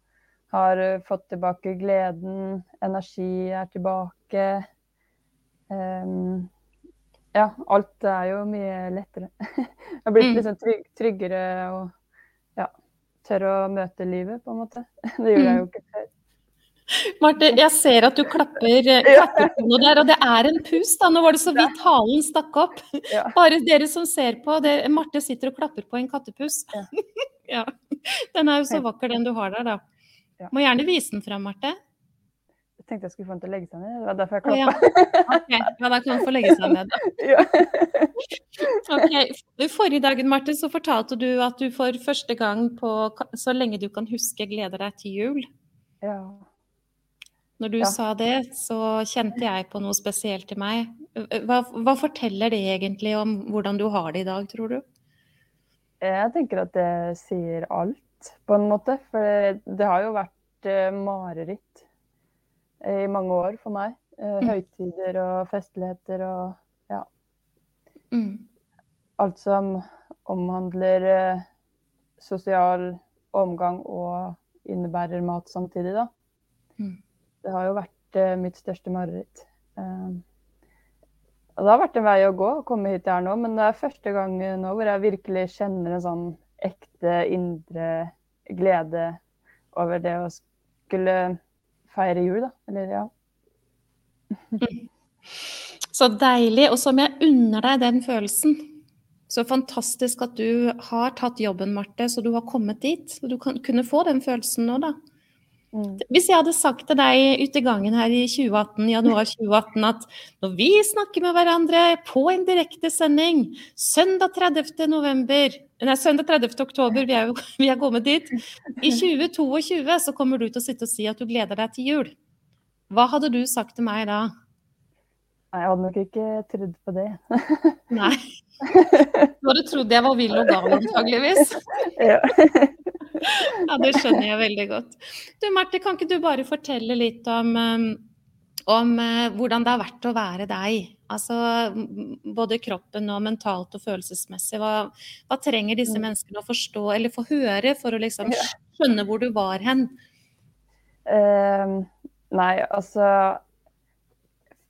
har fått tilbake gleden. Energi er tilbake. Um, ja, alt er jo mye lettere. Jeg har blitt mm. liksom trygg, tryggere og ja, tør å møte livet, på en måte. Det gjorde jeg jo ikke før. Marte, jeg ser at du klapper, eh, klapper på noe der, og det er en pus. da, Nå var det så vidt halen stakk opp. Bare dere som ser på, det, Marte sitter og klapper på en kattepus. Ja. Den er jo så vakker, den du har der, da. Må gjerne vise den fram, Marte. Jeg tenkte jeg skulle få den til å legge seg ned. Det var derfor jeg klappa. ja. Okay. ja, da kan den få legge seg ned, da. Okay. Forrige dagen, Marte, så fortalte du at du for første gang på så lenge du kan huske gleder deg til jul. Ja. Når du ja. sa det, så kjente jeg på noe spesielt i meg. Hva, hva, forteller det egentlig om hvordan du har det i dag, tror du? Jeg tenker at det sier alt, på en måte. For det har jo vært uh, mareritt i mange år for meg. Uh, mm. Høytider og festligheter og ja. Mm. Alt som omhandler uh, sosial omgang og innebærer mat samtidig, da. Mm. Det har jo vært uh, mitt største mareritt. Uh, og det har vært en vei å gå å komme hit jeg er nå, men det er første gang nå hvor jeg virkelig kjenner en sånn ekte indre glede over det å skulle feire jul, da. Eller ja. Så deilig. Og som jeg unner deg den følelsen. Så fantastisk at du har tatt jobben, Marte, så du har kommet dit. Så du kan kunne få den følelsen nå, da. Mm. Hvis jeg hadde sagt til deg ute i gangen her i 2018, januar 2018 at når vi snakker med hverandre på en direktesending søndag 30. november, nei, søndag 30. oktober, vi er jo vi er kommet dit, i 2022 så kommer du til å sitte og si at du gleder deg til jul. Hva hadde du sagt til meg da? Nei, jeg hadde nok ikke trodd på det. Nei. Du hadde trodd jeg var vill og gal, antageligvis. Ja. Ja, det skjønner jeg veldig godt. Du Marte, kan ikke du bare fortelle litt om, um, om uh, hvordan det har vært å være deg? Altså både kroppen og mentalt og følelsesmessig. Hva, hva trenger disse mm. menneskene å forstå eller få høre for å liksom skjønne hvor du var hen? Uh, nei, altså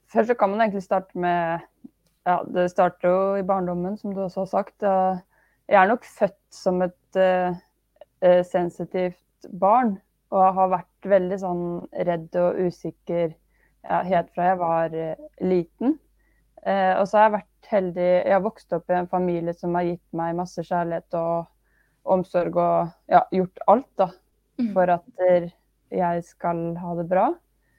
Først så kan man egentlig starte med Ja, det starter jo i barndommen, som du også har sagt. Jeg er nok født som et uh, eh, sensitivt barn. Og har vært veldig sånn redd og usikker ja, helt fra jeg var eh, liten. Eh, og så har jeg vært heldig Jeg har vokst opp i en familie som har gitt meg masse kjærlighet og omsorg og ja, gjort alt da, mm. for at jeg skal ha det bra.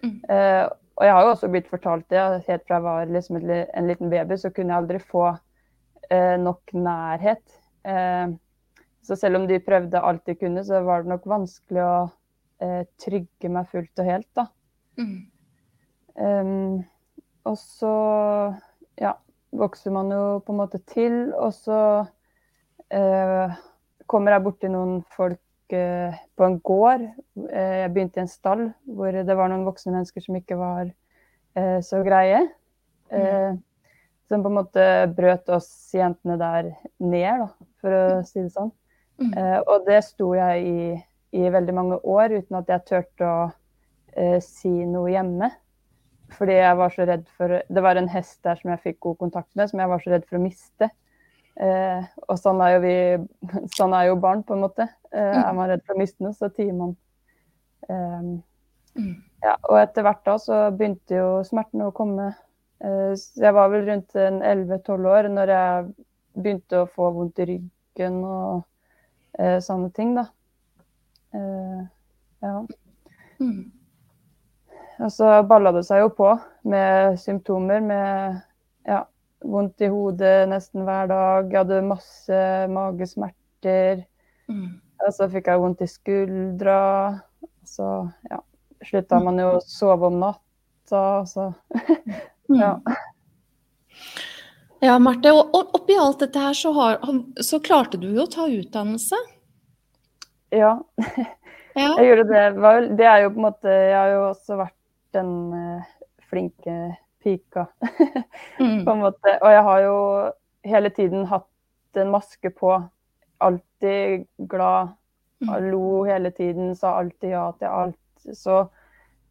Mm. Eh, og jeg har jo også blitt fortalt det, helt fra jeg var liksom en liten baby, så kunne jeg aldri få eh, nok nærhet. Eh, Så selv om de prøvde alt de kunne, så var det nok vanskelig å eh, trygge meg fullt og helt, da. Mm. Um, og så ja, vokser man jo på en måte til, og så eh, kommer jeg borti noen folk eh, på en gård. Eh, jeg begynte i en stall hvor det var noen voksne mennesker som ikke var eh, så greie. Eh, som på en måte brøt oss jentene der ned, da, for å si det sånn. Mm. Eh, og det sto jeg i, i veldig mange år uten at jeg turte å eh, si noe hjemme. Fordi jeg var så redd for Det var en hest der som jeg fikk god kontakt med, som jeg var så redd for å miste. Eh, og sånn er jo vi Sånn er jo barn, på en måte. Eh, er man redd for å miste noe, så tier man. Mm. ja, og etter hvert da så begynte jo smertene å komme. Jeg var vel rundt 11-12 år når jeg begynte å få vondt i ryggen og eh, sånne ting, da. Eh, ja. Mm. Og så balla det seg jo på med symptomer med ja, vondt i hodet nesten hver dag. Jeg hadde masse magesmerter. Mm. Og så fikk jeg vondt i skuldra. Så ja, slutta man jo å sove om natta. Så ja. Ja, Marte, og oppi alt dette her så, har, så klarte du jo å ta utdannelse. ja. Ja. Jeg gjorde det. Det er jo på en måte Jeg har jo også vært den eh, flinke pika, Mm. på en måte. Og jeg har jo hele tiden hatt en maske på. Alltid glad. Mm. Lo hele tiden, sa alltid ja til alt. Så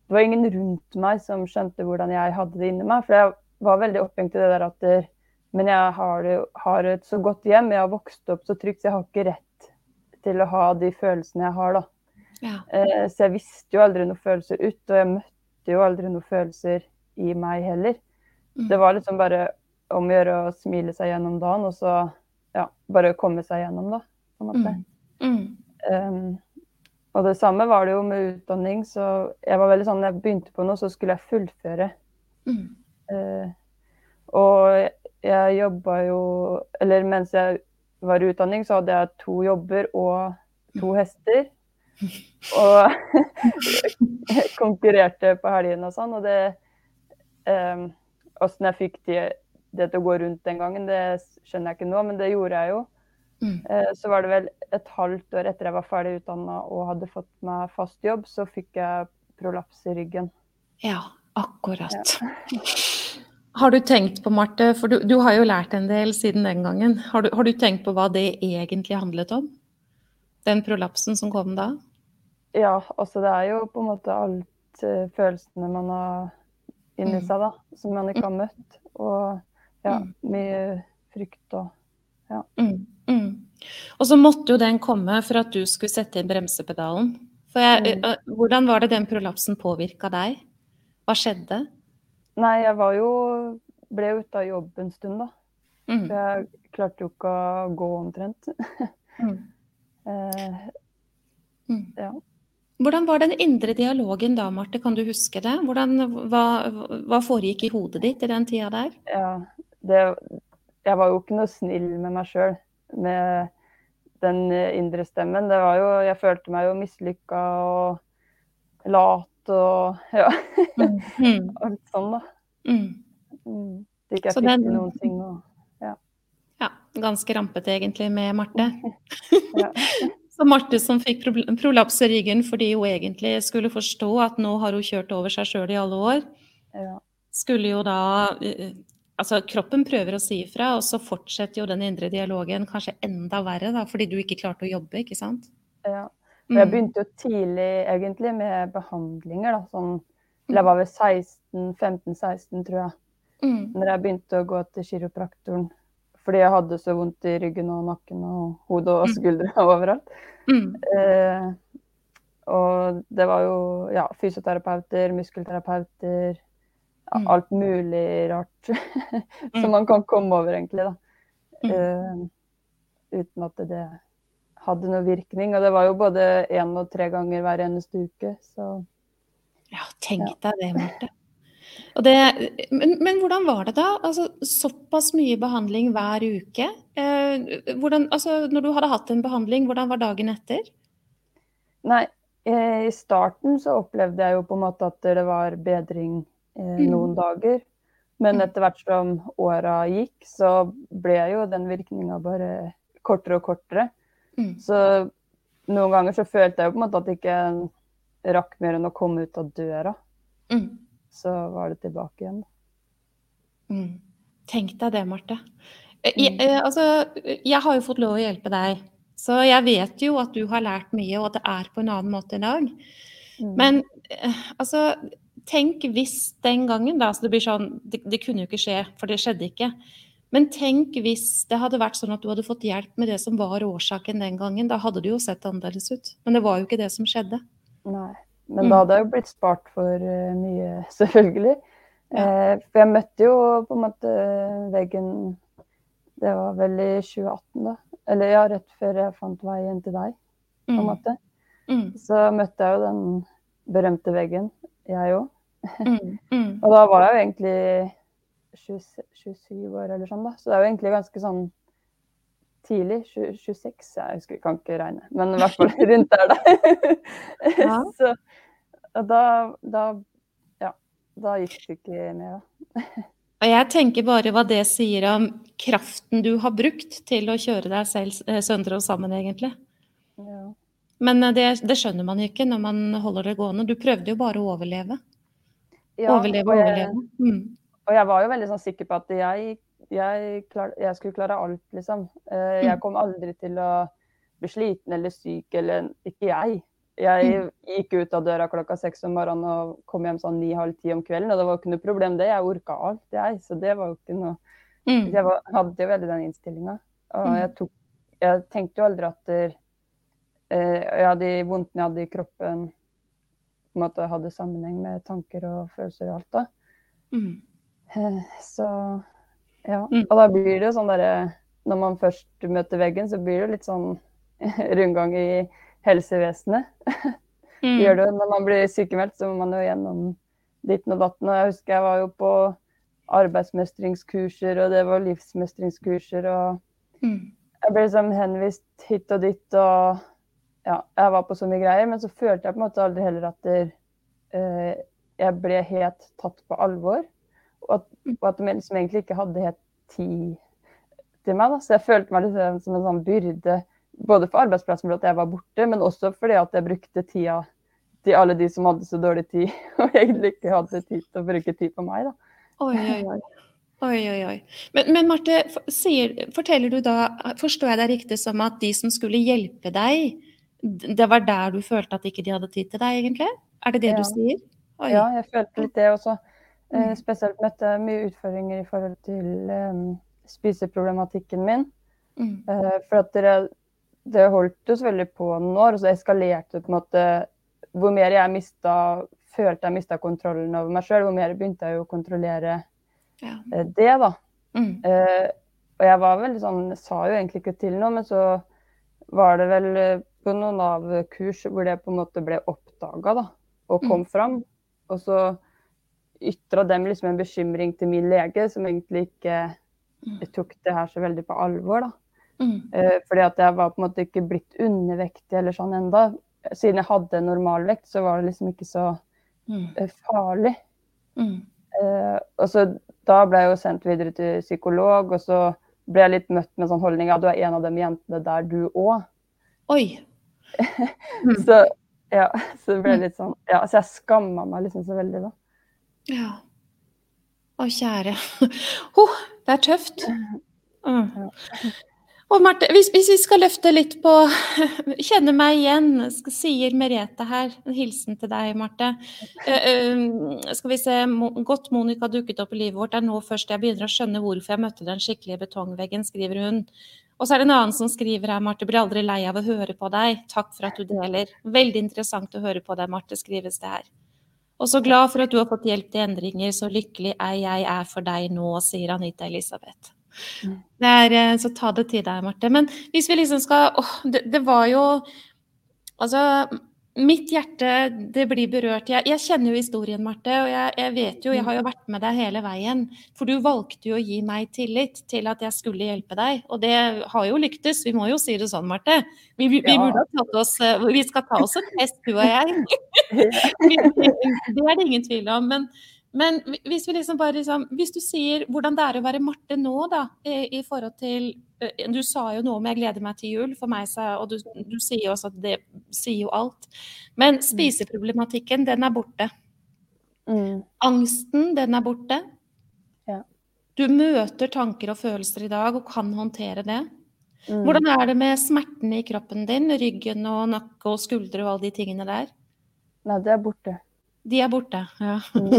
det var ingen rundt meg som skjønte hvordan jeg hadde det inni meg. For jeg var veldig opphengt i det der at det, Men jeg har, det, har et så godt hjem, jeg har vokst opp så trygt, så jeg har ikke rett til å ha de følelsene jeg har, da. Ja. Eh, så jeg visste jo aldri noen følelser ut, og jeg møtte jo aldri noen følelser i meg heller. Mm. Det var liksom bare om å gjøre å smile seg gjennom dagen, og så ja, bare komme seg gjennom, da. På en måte. Mm. Mm. Um, og det samme var det jo med utdanning, så jeg var veldig sånn, når jeg begynte på noe, så skulle jeg fullføre. Mm. Eh, og jeg jobba jo Eller mens jeg var i utdanning, så hadde jeg to jobber og to hester. Og konkurrerte på helgene og sånn. Og det um, jeg fikk det, det til å gå rundt den gangen, det skjønner jeg ikke nå, men det gjorde jeg jo. Mm. Uh, så var det vel et halvt år etter jeg var ferdig utdanna og hadde fått meg fast jobb, så fikk jeg prolaps i ryggen. Ja, akkurat. Har du tenkt på, Marte, for du, du har jo lært en del siden den gangen. Har du, har du tenkt på hva det egentlig handlet om? Den prolapsen som kom da? Ja, altså det er jo på en måte alt uh, følelsene man har inni Mm. seg, da, som man ikke har møtt. Og ja, Mm. mye frykt og Mm. Mm. Og så måtte jo den komme for at du skulle sette inn bremsepedalen. For jeg, Mm. øh, hvordan var det den prolapsen påvirka deg? Hva skjedde? Nei, jeg var jo Ble jo ute av jobb en stund, da. Mm. For jeg klarte jo ikke å gå omtrent. Mm. Eh, Mm. ja. Hvordan var den indre dialogen da, Marte? Kan du huske det? Hvordan, hva, hva foregikk i hodet ditt i den tida der? ja det, jeg var jo ikke noe snill med meg sjøl med den indre stemmen. Det var jo Jeg følte meg jo mislykka og lat og ja, Mm. alt sånn, da. Mm. Mm. Det ikke jeg Så fikk den- noen ting og Ja, ganske rampete egentlig med Marte. Ja. Så Marte som fikk pro- prolaps i ryggen fordi hun egentlig skulle forstå at nå har hun kjørt over seg sjøl i alle år, ja. skulle jo da eh, Altså, kroppen prøver å si ifra, og så fortsetter jo den indre dialogen kanskje enda verre, da, fordi du ikke klarte å jobbe, ikke sant? ja. Og jeg Mm. begynte jo tidlig egentlig med behandlinger, da. Sånn Eller jeg var ved 16-15-16, tror jeg. Mm. Når jeg begynte å gå til kiropraktoren. Fordi jeg hadde så vondt i ryggen og nakken og hodet og Mm. skuldre og overalt. Mm. Eh, og det var jo ja, fysioterapeuter, muskelterapeuter, ja, Mm. alt mulig rart som man kan komme over, egentlig. da. Eh, uten at det hadde noe virkning. Og det var jo både én og tre ganger hver eneste uke, så Ja, tenk deg det, Marte. Det, men, men, hvordan var det da? Altså, såpass mye behandling hver uke. Eh, hvordan, altså, når du hadde hatt en behandling, hvordan var dagen etter? Nei, eh, i starten så opplevde jeg jo på en måte at det var bedring eh, mm. noen mm. dager. Men mm. etter hvert som åra gikk, så ble jo den virkninga bare kortere og kortere. Mm. Så noen ganger så følte jeg jo på en måte at det ikke rakk mer enn å komme ut av døra. Mm så var det tilbake igjen. Mm. Tenk deg det, Marte. Eh, jeg, mm. eh, altså, jeg har jo fått lov å hjelpe deg, så jeg vet jo at du har lært mye, og at det er på en annen måte i dag. Mm. Men eh, altså, tenk hvis den gangen, da, så det blir sånn det, det, kunne jo ikke skje, for det skjedde ikke. Men tenk hvis det hadde vært sånn at du hadde fått hjelp med det som var årsaken den gangen. Da hadde det jo sett annerledes ut. Men det var jo ikke det som skjedde. Nei. Men mm. da hadde jeg jo blitt spart for uh, mye, selvfølgelig. Ja. Eh, for jeg møtte jo på en måte veggen Det var vel i 2018, da. Eller ja, rett før jeg fant veien til deg, på en mm. måte. Mm. Så møtte jeg jo den berømte veggen, jeg òg. Mm. Mm. og da var jeg jo egentlig 20, 27 år eller sånn, da. Så det er jo egentlig ganske sånn tidlig. 26, jeg husker, kan ikke regne. Men i hvert fall rundt der, da. Ja. så, da, da, ja, da gikk det ikke mer, da. Og jeg tenker bare hva det sier om kraften du har brukt til å kjøre deg selv eh, søndre og sammen, egentlig. Ja. Men eh, det, det, skjønner man ikke når man holder det gående. Du prøvde jo bare å overleve. Ja, overleve, og jeg, overleve. Mm. Og jeg var jo veldig sånn sikker på at jeg jeg, klar, jeg, skulle klare alt, liksom. Eh, jeg mm. kom aldri til å bli sliten eller syk, eller ikke jeg. Jeg mm. gikk ut av døra klokka seks om morgenen og kom hjem sånn ni-halv ti om kvelden. Og det var ikke noe problem, det. Jeg orka alt, jeg. Så det var jo ikke noe mm. Jeg var, hadde jo veldig den innstillinga. Og jeg, tok, jeg, tenkte jo aldri at der, eh, ja, de vondtene jeg hadde i kroppen, på en måte hadde sammenheng med tanker og følelser og alt. da. Mm. Eh, så ja, mm. og da blir det jo sånn derre Når man først møter veggen, så blir det litt sånn rundgang i helsevesenet. Mm. Gjør det når man blir sykemeldt, så må man jo gjennom ditten og datten. Og jeg husker jeg var jo på arbeidsmestringskurser, og det var livsmestringskurser, og mm. jeg ble liksom henvist hit og dit, og ja, jeg var på så mye greier. Men så følte jeg på en måte aldri heller at det, uh, jeg ble helt tatt på alvor. Og og at de liksom egentlig ikke hadde helt tid til meg. Da. Så jeg følte meg liksom som en sånn byrde, både for arbeidsplassen fordi jeg var borte, men også fordi at jeg brukte tida til alle de som hadde så dårlig tid, og egentlig ikke hadde tid til å bruke tid på meg. Da. Oi, oi, oi. Oi, oi, oi. Men, men Marte, sier, forteller du da, forstår jeg deg riktig som at de som skulle hjelpe deg, det var der du følte at ikke de hadde tid til deg, egentlig? Er det det ja. du sier? Oi. Ja, jeg følte litt det også. Mm. spesielt møtte jeg mye utfordringer i forhold til um, spiseproblematikken min. Mm. Uh, for at det, det holdt jo selvfølgelig på noen år, og så eskalerte det på en måte Hvor mer jeg mista, følte jeg mista kontrollen over meg sjøl, hvor mer begynte jeg å kontrollere ja. uh, det, da. Mm. Uh, og jeg var veldig sånn Sa jo egentlig ikke til noe, men så var det vel på noen av kurs hvor det på en måte ble oppdaga, da, og kom mm. fram. Og så ytra dem liksom en bekymring til min lege, som egentlig ikke mm. tok det her så veldig på alvor. da. Mm. Eh, fordi at jeg var på en måte ikke blitt undervektig eller sånn enda. Siden jeg hadde normalvekt, så var det liksom ikke så mm. Eh, farlig. Mm. Eh, og så da ble jeg jo sendt videre til psykolog, og så ble jeg litt møtt med sånn holdning at du er en av de jentene der, du òg. Oi. så ja, så det ble mm. litt sånn Ja, så jeg skamma meg liksom så veldig, da. Ja. Å, kjære. Oh, det er tøft. Mm. Og Marte, hvis, hvis, vi skal løfte litt på Kjenne meg igjen, sier Merete her. En hilsen til deg, Marte. Uh, skal vi se, Godt Monica dukket opp i livet vårt. Det er nå først jeg begynner å skjønne hvorfor jeg møtte den skikkelige betongveggen, skriver hun. Og så er det en annen som skriver her, Marte. Blir aldri lei av å høre på deg. Takk for at du deler. Veldig interessant å høre på deg, Marte, skrives det her. Og så glad for at du har fått hjelp til endringer, så lykkelig er jeg er for deg nå, sier Anita Elisabeth. Mm. Er, eh, så ta det til deg, Marte. Men hvis vi liksom skal åh, det, det, var jo Altså, mitt hjerte det blir berørt. Jeg, jeg kjenner jo historien, Marte, og jeg, jeg, vet jo, jeg har jo vært med deg hele veien. For du valgte jo å gi meg tillit til at jeg skulle hjelpe deg. Og det har jo lyktes, vi må jo si det sånn, Marte. Vi, vi, vi oss Vi skal ta oss en test, du og jeg. det er det ingen tvil om. men men hvis vi liksom bare liksom, hvis du sier hvordan det er å være Marte nå, da, i, i, forhold til eh, Du sa jo noe om 'jeg gleder meg til jul', for meg, og du, du sier også at det sier jo alt. Men mm. spiseproblematikken, den er borte. Mm. Angsten, den er borte. Ja. Du møter tanker og følelser i dag og kan håndtere det. Mm. Hvordan er det med smertene i kroppen din, ryggen og nakke og skuldre og alle de tingene der? Nei, det er borte. De er borte, ja. Mm.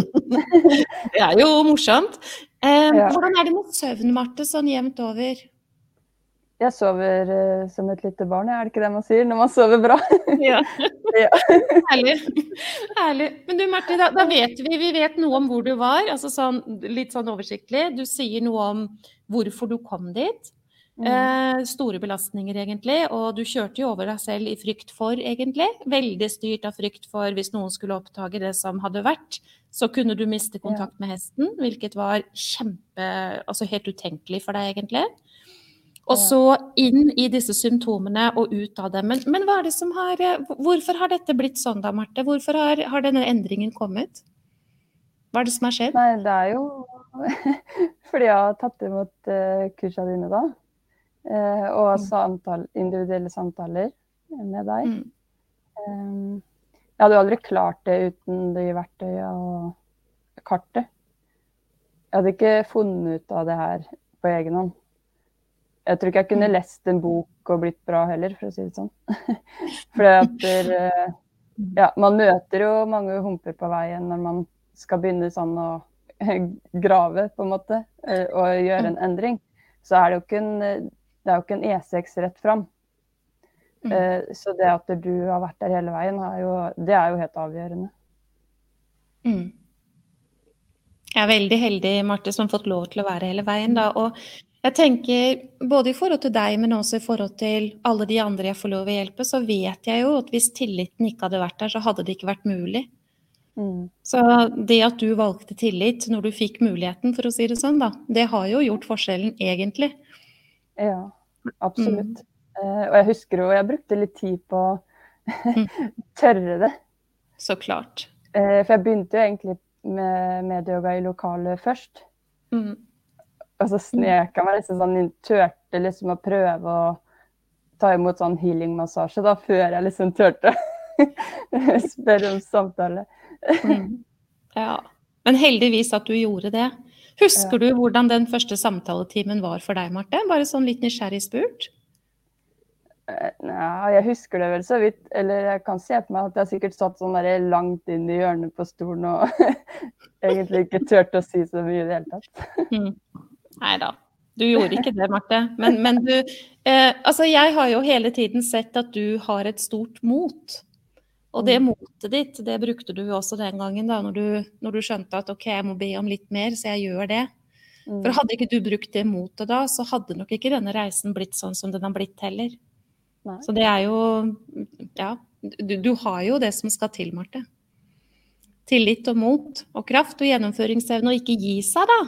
det er jo morsomt. Eh, ja. Hvordan er det med søvn, Marte, sånn jevnt over? Jeg sover uh, som et lite barn, er det ikke det man sier når man sover bra? ja. ja. Herlig. Herlig. Men du Marte, da, da, vet vi, vi vet noe om hvor du var, altså sånn, litt sånn oversiktlig. Du sier noe om hvorfor du kom dit. Mm. Eh, store belastninger, egentlig. Og du kjørte jo over deg selv i frykt for, egentlig. Veldig styrt av frykt for hvis noen skulle oppdage det som hadde vært, så kunne du miste kontakt med hesten, hvilket var kjempe Altså helt utenkelig for deg, egentlig. Og så inn i disse symptomene og ut av dem. Men, men hva det som har Hvorfor har dette blitt sånn da, Marte? Hvorfor har, har denne endringen kommet? Hva er det som har skjedd? Nei, det er jo fordi jeg har tatt imot uh, kursene dine, da. Eh, og mm. samtale, individuelle samtaler med deg. Mm. Um, jeg hadde jo aldri klart det uten de verktøyene og kartet. Jeg hadde ikke funnet ut av det her på egen hånd. Jeg tror ikke jeg kunne mm. lest en bok og blitt bra heller, for å si det sånn. Fordi at der, eh, ja, man møter jo mange humper på veien når man skal begynne sånn å grave, på en måte, eh, og gjøre en endring. Så er det jo ikke en det er jo ikke en E6 rett fram. Mm. Uh, så det at du har vært der hele veien, er jo, det er jo helt avgjørende. Mm. Jeg er veldig heldig, Marte, som har fått lov til å være hele veien. Da. Og jeg tenker, både i forhold til deg, men også i forhold til alle de andre jeg får lov å hjelpe, så vet jeg jo at hvis tilliten ikke hadde vært der, så hadde det ikke vært mulig. Mm. Så det at du valgte tillit når du fikk muligheten, for å si det sånn, da, det har jo gjort forskjellen, egentlig. Ja, absolutt. Mm. Uh, og jeg husker jo jeg brukte litt tid på å mm. tørre det. Så klart. Uh, for jeg begynte jo egentlig med medyoga i lokalet først. Mm. Og så snek jeg meg liksom sånn inn, turte liksom å prøve å ta imot sånn healing-massasje da, før jeg liksom turte å spørre om samtale. mm. Ja. Men heldigvis at du gjorde det. Husker du hvordan den første samtaletimen var for deg, Marte? Bare sånn litt nysgjerrig spurt. Eh, ja, jeg husker det vel så vidt. Eller jeg kan se på meg at jeg sikkert satt sånn der langt inn i hjørnet på stolen og egentlig ikke turte å si så mye i det hele tatt. Mm. Nei da. Du gjorde ikke det, Marte. Men, men du eh, Altså, jeg har jo hele tiden sett at du har et stort mot. Og det mm. motet ditt, det brukte du også den gangen, da, når du, når du, skjønte at OK, jeg må be om litt mer, så jeg gjør det. Mm. For hadde ikke du brukt det motet da, så hadde nok ikke denne reisen blitt sånn som den har blitt heller. Nei. Så det er jo Ja, du, du, har jo det som skal til, Marte. Tillit og mot og kraft og gjennomføringsevne, og ikke gi seg, da.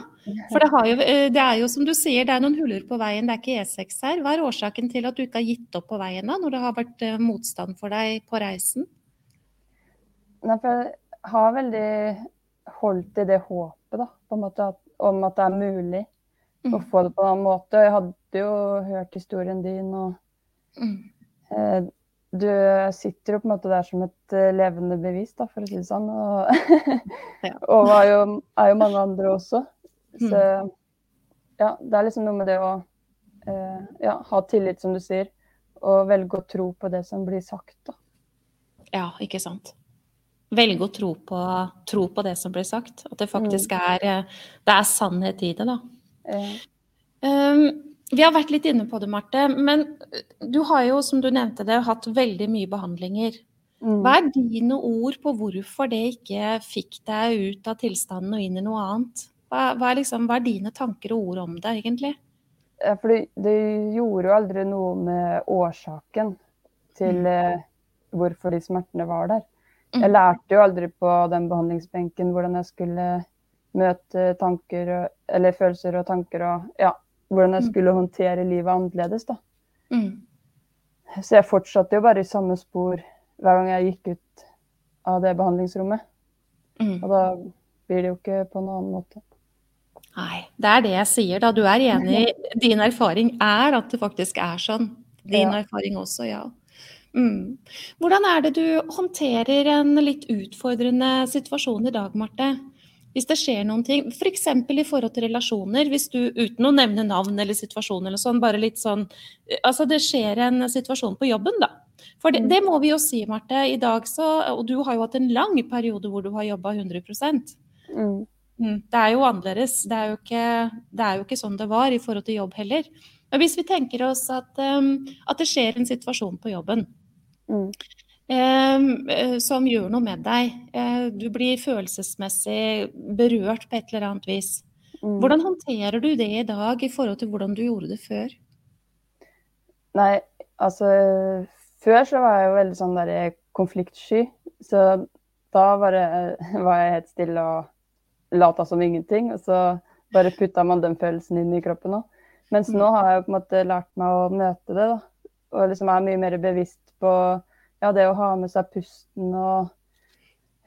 For det, jo, eh, det, er jo som du sier, det er noen huller på veien, det er ikke E6 her. Hva er årsaken til at du ikke har gitt opp på veien da, når det har vært eh, motstand for deg på reisen? Nei, for jeg har veldig holdt i det håpet da, på en måte at, om at det er mulig mm. å få det på en annen måte. Jeg hadde jo hørt historien din, og mm. eh, du sitter jo på en måte der som et uh, levende bevis, da, for å si det sånn. Og, og er, jo, er, jo, mange andre også. Mm. Så ja, det er liksom noe med det å eh, ja, ha tillit, som du sier, og velge å tro på det som blir sagt, da. Ja, ikke sant velge å tro på, tro på, det som blir sagt. At det faktisk mm. er, eh, det er sannhet i det, da. Um, vi har vært litt inne på det, Marte. Men du har jo, som du nevnte det, hatt veldig mye behandlinger. Mm. Hva er dine ord på hvorfor det ikke fikk deg ut av tilstanden og inn i noe annet? Hva, hva, er, liksom, hva er, dine tanker og ord om det, egentlig? Ja, for det, det gjorde jo aldri noe med årsaken til mm. Eh, hvorfor de smertene var der. Mm. Jeg lærte jo aldri på den behandlingsbenken hvordan jeg skulle møte tanker og, eller følelser og tanker og ja, hvordan jeg Mm. skulle håndtere livet annerledes. da. Mm. Så jeg fortsatte jo bare i samme spor hver gang jeg gikk ut av det behandlingsrommet. Mm. Og da blir det jo ikke på noen annen måte. Nei, det er det jeg sier da. Du er enig. Din erfaring er at det faktisk er sånn. Din Ja. erfaring også, ja. Mm. Hvordan er det du håndterer en litt utfordrende situasjon i dag, Marte? Hvis det skjer noen ting, f.eks. i forhold til relasjoner, hvis du uten å nevne navn eller situasjon eller sånn, bare litt sånn Altså det skjer en situasjon på jobben, da. For det, Mm. det må vi jo si, Marte. I dag så Og du har jo hatt en lang periode hvor du har jobba 100 Mm. Mm, Det er jo annerledes. Det er jo, ikke, det er jo ikke sånn det var i forhold til jobb heller. Men hvis vi tenker oss at, um, at det skjer en situasjon på jobben Mm. um, eh, som gjør noe med deg, eh, du blir følelsesmessig berørt på et eller annet vis. Mm. Hvordan håndterer du det i dag i forhold til hvordan du gjorde det før? Nei, altså Før så var jeg jo veldig sånn der konfliktsky. Så da bare var jeg helt stille og lata som ingenting. Og så bare putta man den følelsen inn i kroppen òg. Mens Mm. nå har jeg jo på en måte lært meg å møte det, da. Og liksom er mye mer bevisst på ja, det å ha med seg pusten og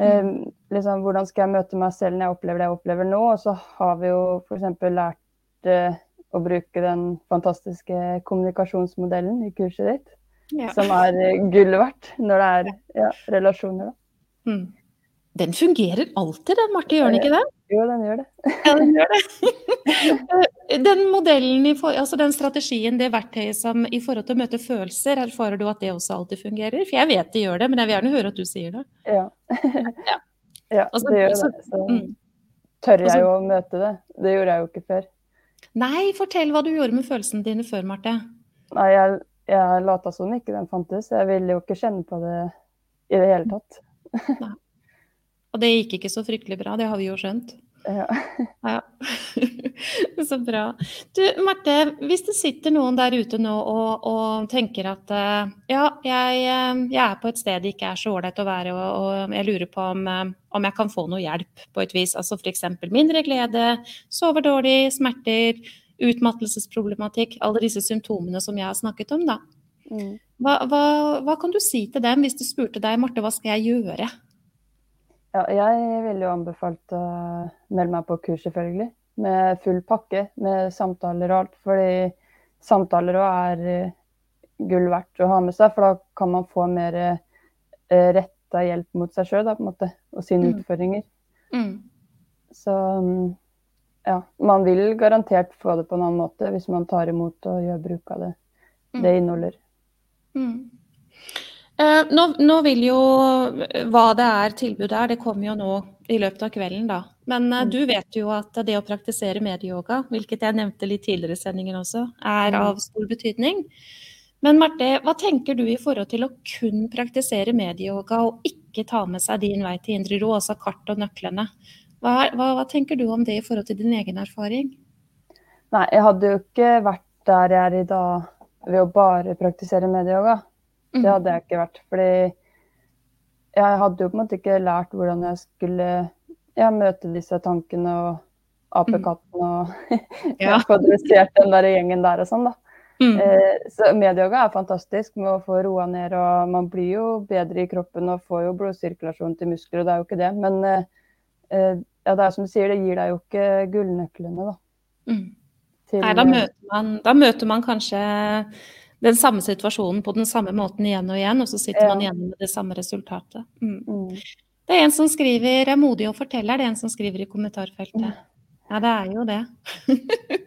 eh, liksom hvordan skal jeg møte meg selv når jeg opplever det jeg opplever nå. Og så har vi jo f.eks. lært eh, å bruke den fantastiske kommunikasjonsmodellen i kurset ditt. Ja. Som er eh, gull verdt når det er ja, relasjoner. Da. Mm. Den fungerer alltid, den, Marte, gjør den ikke det? Jo, den gjør det. Ja, den gjør det. den modellen, altså den strategien, det verktøyet som i forhold til å møte følelser, erfarer du at det også alltid fungerer? For jeg vet det gjør det, men jeg vil gjerne høre at du sier det. Ja. Ja. ja, Altså, det gjør altså, det. Så Mm. tør Altså- jeg jo å møte det. Det gjorde jeg jo ikke før. Nei, fortell hva du gjorde med følelsene dine før, Marte. Nei, jeg, jeg lata som ikke den fantes. Jeg ville jo ikke kjenne på det i det hele tatt. Og det gikk ikke så fryktelig bra, det har vi jo skjønt. Ja. Ja. så bra. Du, Marte, hvis det sitter noen der ute nå og, og tenker at eh, ja, jeg, eh, jeg er på et sted det ikke er så ålreit å være, og, og jeg lurer på om, eh, om jeg kan få noe hjelp på et vis. Altså f.eks. mindre glede, sover dårlig, smerter, utmattelsesproblematikk. Alle disse symptomene som jeg har snakket om, da. Mm. Hva, hva, hva kan du si til dem hvis de spurte deg, Marte, hva skal jeg gjøre? Ja, jeg ville jo anbefalt å melde meg på kurs, selvfølgelig. Med full pakke, med samtaler og alt. Fordi samtaler òg er eh, gull verdt å ha med seg, for da kan man få mer eh, retta hjelp mot seg sjøl, på en måte, og sine Mm. utfordringer. Mm. Så ja, man vil garantert få det på en annen måte hvis man tar imot og gjør bruk av det Mm. det inneholder. Mm. Eh, nå, nå vil jo hva det er tilbudet er, det kommer jo nå i løpet av kvelden, da. Men Mm. du vet jo at det å praktisere medieyoga, hvilket jeg nevnte litt tidligere i sendingen også, er av stor betydning. Men Marte, hva tenker du i forhold til å kun praktisere medieyoga og ikke ta med seg din vei til indre ro, altså kart og nøklene? Hva, hva, hva tenker du om det i forhold til din egen erfaring? Nei, jeg hadde jo ikke vært der jeg er i dag ved å bare praktisere medyoga. Mm. Det hadde jeg ikke vært. Fordi jeg hadde jo på en måte ikke lært hvordan jeg skulle ja, møte disse tankene og apekatten og Ja. kodifisert den der gjengen der og sånn, da. Mm. Eh, så medyoga er fantastisk med å få roa ned, og man blir jo bedre i kroppen og får jo blodsirkulasjon til muskler, og det er jo ikke det. Men eh, eh, ja, det er som du sier, det gir deg jo ikke gullnøklene, da. Mm. Til, Nei, da møter, man, da møter man kanskje den samme situasjonen på den samme måten igjen og igjen, og så sitter Ja. man igjen med det samme resultatet. Mm. mm, Det er en som skriver 'er modig og forteller', det er en som skriver i kommentarfeltet. Ja, det er jo det.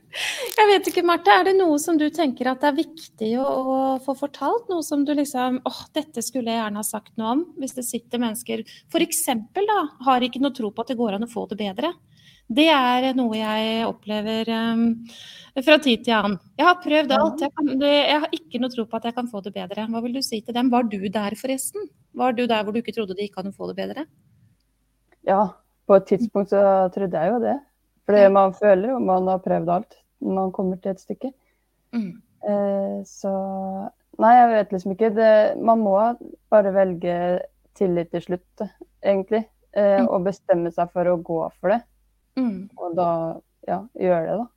Jeg vet ikke, Marte, er det noe som du tenker at det er viktig å, å få fortalt? Noe som du liksom åh, dette skulle jeg gjerne ha sagt noe om. Hvis det sitter mennesker f.eks. da, har ikke noe tro på at det går an å få det bedre. Det er noe jeg opplever um, fra tid til annen. Jeg har prøvd alt. Jeg, kan, det, jeg har ikke noe tro på at jeg kan få det bedre. Hva vil du si til dem? Var du der, forresten? Var du der hvor du ikke trodde de ikke hadde få det bedre? Ja, på et tidspunkt så trodde jeg jo det. Fordi man føler jo man har prøvd alt når man kommer til et stykke. Mm. Eh, så Nei, jeg vet liksom ikke. Det, man må bare velge tillit til slutt, egentlig. Eh, mm. Og bestemme seg for å gå for det. Mm. Og da ja, gjøre det, da.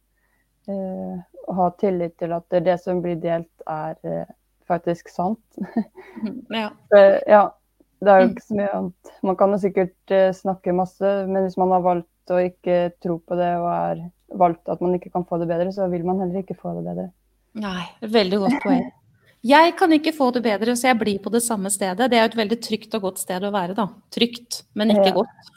Eh, ha tillit til at det som blir delt, er eh, faktisk sant. ja. ja. ja. Det er jo mm. ikke så mye annet. Man kan jo sikkert eh, snakke masse, men hvis man har valgt å ikke tro på det og er valgt at man ikke kan få det bedre, så vil man heller ikke få det bedre. Nei, veldig godt poeng. Jeg kan ikke få det bedre, så jeg blir på det samme stedet. Det er jo et veldig trygt og godt sted å være, da. Trygt, men ikke ja. godt.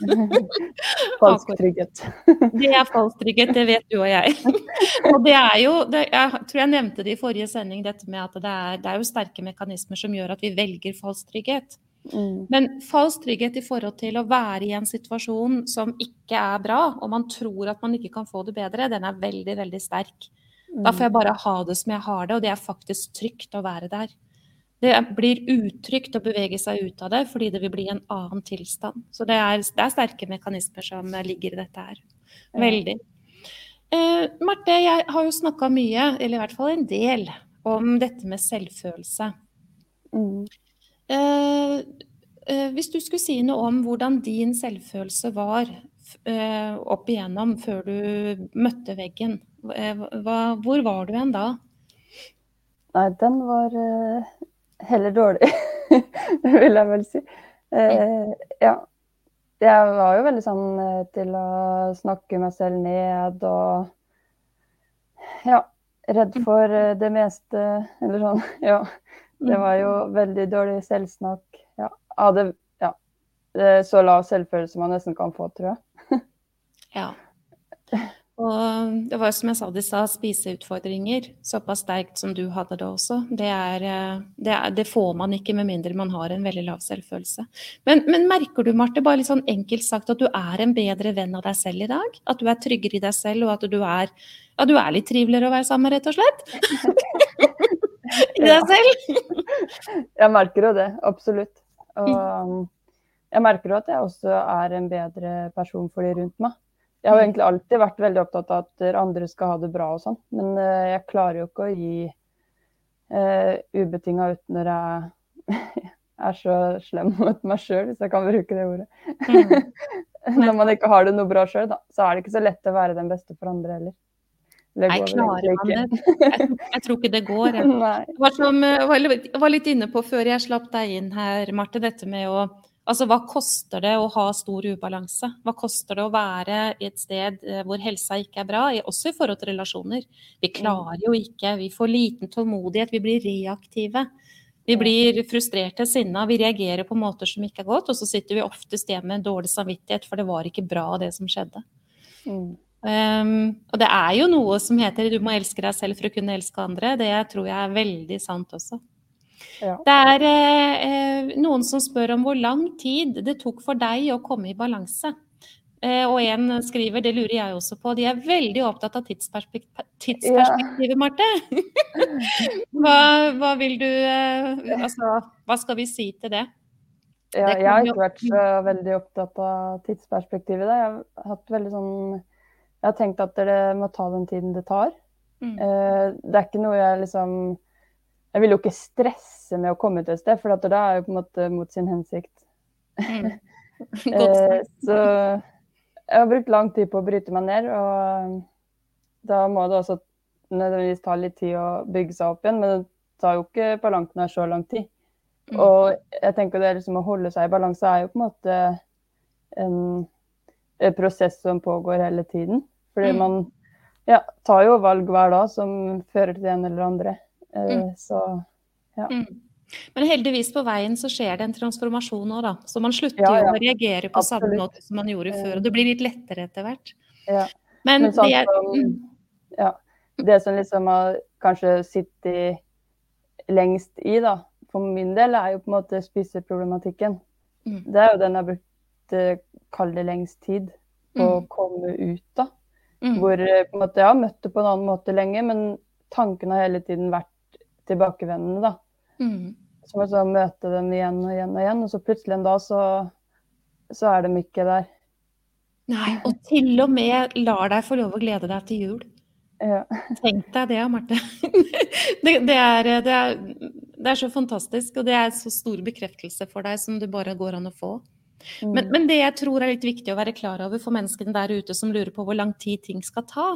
falsk trygghet. det er falsk trygghet, det vet du og jeg. og det er jo, det, jeg tror jeg nevnte det i forrige sending, dette med at det er, det er jo sterke mekanismer som gjør at vi velger falsk trygghet. Mm. Men falsk trygghet i forhold til å være i en situasjon som ikke er bra, og man tror at man ikke kan få det bedre, den er veldig, veldig sterk. Da får jeg bare ha det som jeg har det, og det er faktisk trygt å være der. Det blir utrygt å bevege seg ut av det, fordi det vil bli en annen tilstand. Så det er, det er sterke mekanismer som ligger i dette her. Veldig. Eh, Marte, jeg har jo snakka mye, eller i hvert fall en del, om dette med selvfølelse. Mm. Eh, eh, hvis du skulle si noe om hvordan din selvfølelse var opp igjennom før du møtte veggen, Eh, hva, hvor var du hen da? Nei, den var uh, heller dårlig, vil jeg vel si. Ja. Jeg var jo veldig sånn til å snakke meg selv ned og ja, redd mm. for det meste, eller sånn. Ja. Det var jo mm. veldig dårlig selvsnakk. Ja. Hadde ja, så lav selvfølelse man nesten kan få, tror jeg. Ja. Og det var som jeg sa, de sa spiseutfordringer. Såpass sterkt som du hadde det også. Det, er, det, er, det, får man ikke med mindre man har en veldig lav selvfølelse. Men, men, merker du, Marte, bare litt sånn enkelt sagt, at du er en bedre venn av deg selv i dag? At du er tryggere i deg selv, og at du er, ja, du er litt triveligere å være sammen med, rett og slett? I deg selv? jeg merker jo det, absolutt. Og jeg merker jo at jeg også er en bedre person for de rundt meg. Jeg har egentlig alltid vært veldig opptatt av at andre skal ha det bra og sånn, men uh, jeg klarer jo ikke å gi uh, eh, ubetinga ut når jeg er så slem mot meg sjøl, hvis jeg kan bruke det ordet. Mm. når man ikke har det noe bra sjøl, så er det ikke så lett å være den beste for andre heller. Nei, klarer man det? Jeg, jeg, tror ikke det går. Jeg. Var, som, var, var litt inne på før jeg slapp deg inn her, Marte, dette med å Altså, hva koster det å ha stor ubalanse? Hva koster det å være i et sted eh, hvor helsa ikke er bra, også i forhold til relasjoner? Vi mm. klarer jo ikke, vi får liten tålmodighet, vi blir reaktive. Vi blir frustrerte, sinna, vi reagerer på måter som ikke er godt, og så sitter vi oftest igjen med en dårlig samvittighet, for det var ikke bra det som skjedde. Mm. Um, og det er jo noe som heter 'du må elske deg selv for å kunne elske andre'. Det tror jeg er veldig sant også. Ja. Det er eh, noen som spør om hvor lang tid det tok for deg å komme i balanse. Eh, og en skriver, det lurer jeg også på, de er veldig opptatt av tidsperspekt tidsperspektivet, ja. Marte. hva, hva, vil du eh, Altså, hva skal vi si til det? Ja, jeg har ikke vært så veldig opptatt av tidsperspektivet. Jeg har hatt veldig sånn Jeg har tenkt at det må ta den tiden det tar. Mm. Eh, det er ikke noe jeg liksom jeg vil jo ikke stresse med å komme til et sted, for da er jo på en måte mot sin hensikt. Mm. eh, så jeg har brukt lang tid på å bryte meg ned, og da må det også nødvendigvis ta litt tid å bygge seg opp igjen. Men det tar jo ikke på langt nær så lang tid. Mm. Og jeg tenker det liksom å holde seg i balanse er jo på en måte en, en prosess som pågår hele tiden. Fordi mm. man ja, tar jo valg hver dag som fører til en eller andre. Eh, mm. Så ja. Mm. Men heldigvis på veien så skjer det en transformasjon òg, da. Så man slutter ja, ja. å reagere på Absolutt. samme måte som man gjorde før. Og det blir litt lettere etter hvert. Ja. Men, Men sånn, det, er, mm. ja, det som liksom har kanskje sittet lengst i, da, for min del, er jo på en måte spiseproblematikken. Mm. Det er jo den jeg har brukt eh, kall det lengst tid på å mm. komme ut av. Mm. Hvor eh, på en måte, jeg har møtt det på en annen måte lenge, men tanken har hele tiden vært tilbakevendende, da. Mm. Så må jeg møte dem igjen og igjen og igjen, og så plutselig en dag så, så er de ikke der. Nei, og til og med lar deg få lov å glede deg til jul. Ja. Tenk deg det, Marte. Det, det, er, det, er, det er så fantastisk, og det er så stor bekreftelse for deg som det bare går an å få. Mm. Men, men, det jeg tror er litt viktig å være klar over for menneskene der ute som lurer på hvor lang tid ting skal ta.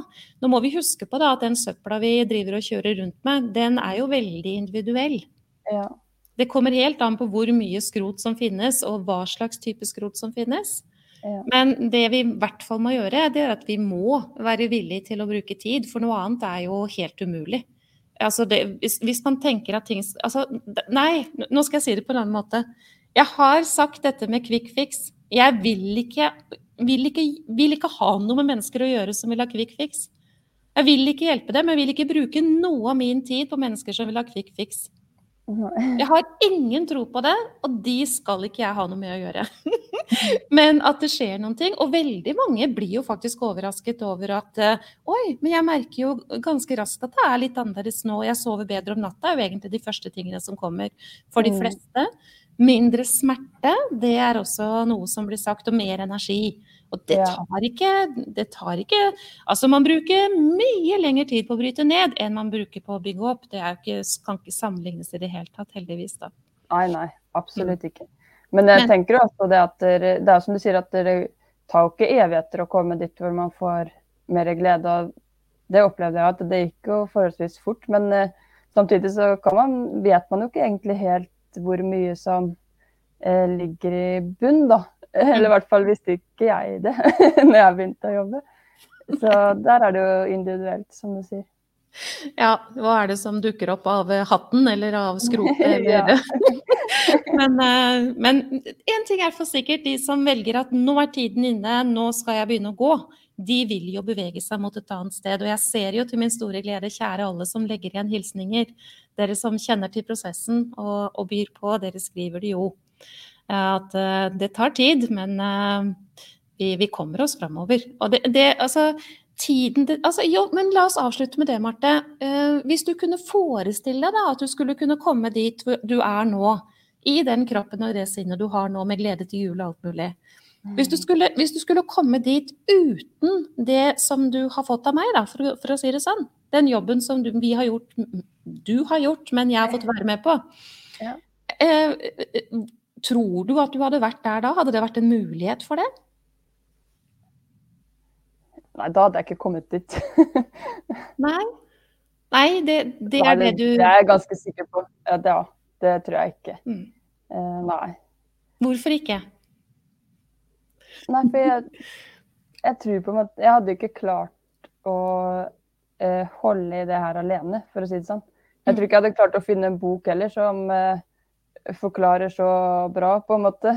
Nå må vi huske på da, at den søpla vi driver og kjører rundt med, den er jo veldig individuell. Ja. Det kommer helt an på hvor mye skrot som finnes, og hva slags type skrot som finnes. Ja. Men det vi i hvert fall må gjøre, det er at vi må være villige til å bruke tid. For noe annet er jo helt umulig. Altså det, hvis, hvis, man tenker at ting altså, Nei, nå skal jeg si det på en annen måte. Jeg har sagt dette med quick fix. Jeg vil ikke, vil ikke, vil ikke ha noe med mennesker å gjøre som vil ha quick fix. Jeg vil ikke hjelpe dem. Jeg vil ikke bruke noe av min tid på mennesker som vil ha quick fix. Jeg har ingen tro på det, og de skal ikke jeg ha noe med å gjøre. men at det skjer noen ting. Og veldig mange blir jo faktisk overrasket over at eh, Oi, men jeg merker jo ganske raskt at det er litt annerledes nå. Jeg sover bedre om natta, er jo egentlig de første tingene som kommer for de fleste. mm. Mindre smerte, det er også noe som blir sagt, og mer energi. Og det tar ikke, det tar ikke Altså, man bruker mye lengre tid på å bryte ned enn man bruker på å bygge opp. Det ikke, kan ikke sammenlignes i det hele tatt, heldigvis. da. Nei, nei, absolutt ikke. Men jeg tenker også det at dere, det er som du sier, at det tar jo ikke evigheter å komme dit hvor man får mer glede. og Det opplevde jeg at det gikk jo forholdsvis fort. Men uh, samtidig så man, vet man jo ikke egentlig helt hvor mye som eh, ligger i bunn, da. Eller i hvert fall visste ikke jeg det når jeg begynte å jobbe. Så der er det jo individuelt, som du sier. Ja, hva er det som dukker opp av hatten eller av skrotet? ja. men, eh, men en ting er for sikkert, de som velger at nå er tiden inne, nå skal jeg begynne å gå, de vil jo bevege seg mot et annet sted. Og jeg ser jo til min store glede, kjære alle som legger igjen hilsninger, dere som kjenner til prosessen og, og byr på, dere skriver det jo. Eh, at uh, det tar tid, men uh, vi, vi kommer oss framover. Og det, det, altså, tiden det, altså, jo, men La oss avslutte med det, Marte. hvis du kunne forestille deg at du skulle kunne komme dit du er nå, i den kroppen og det sinnet du har nå, med glede til jul og alt mulig. Hvis du, skulle, hvis du skulle komme dit uten det som du har fått av meg, da, for, for å si det sånn, den jobben som du, vi har gjort, du har gjort, men jeg har fått være med på. Ja. Eh, Tror du at du hadde vært der da? Hadde det vært en mulighet for det? Nei, da hadde jeg ikke kommet dit. Nei? Nei, det, det er det du Det er jeg ganske sikker på. Ja, det, det tror jeg ikke. Mm. Uh, nei. Hvorfor ikke? Nei, for jeg, jeg tror på en måte Jeg hadde ikke klart å uh, holde i det her alene, for å si det sånn. Jeg tror ikke jeg hadde klart å finne en bok heller som uh, forklarer så bra, på en måte.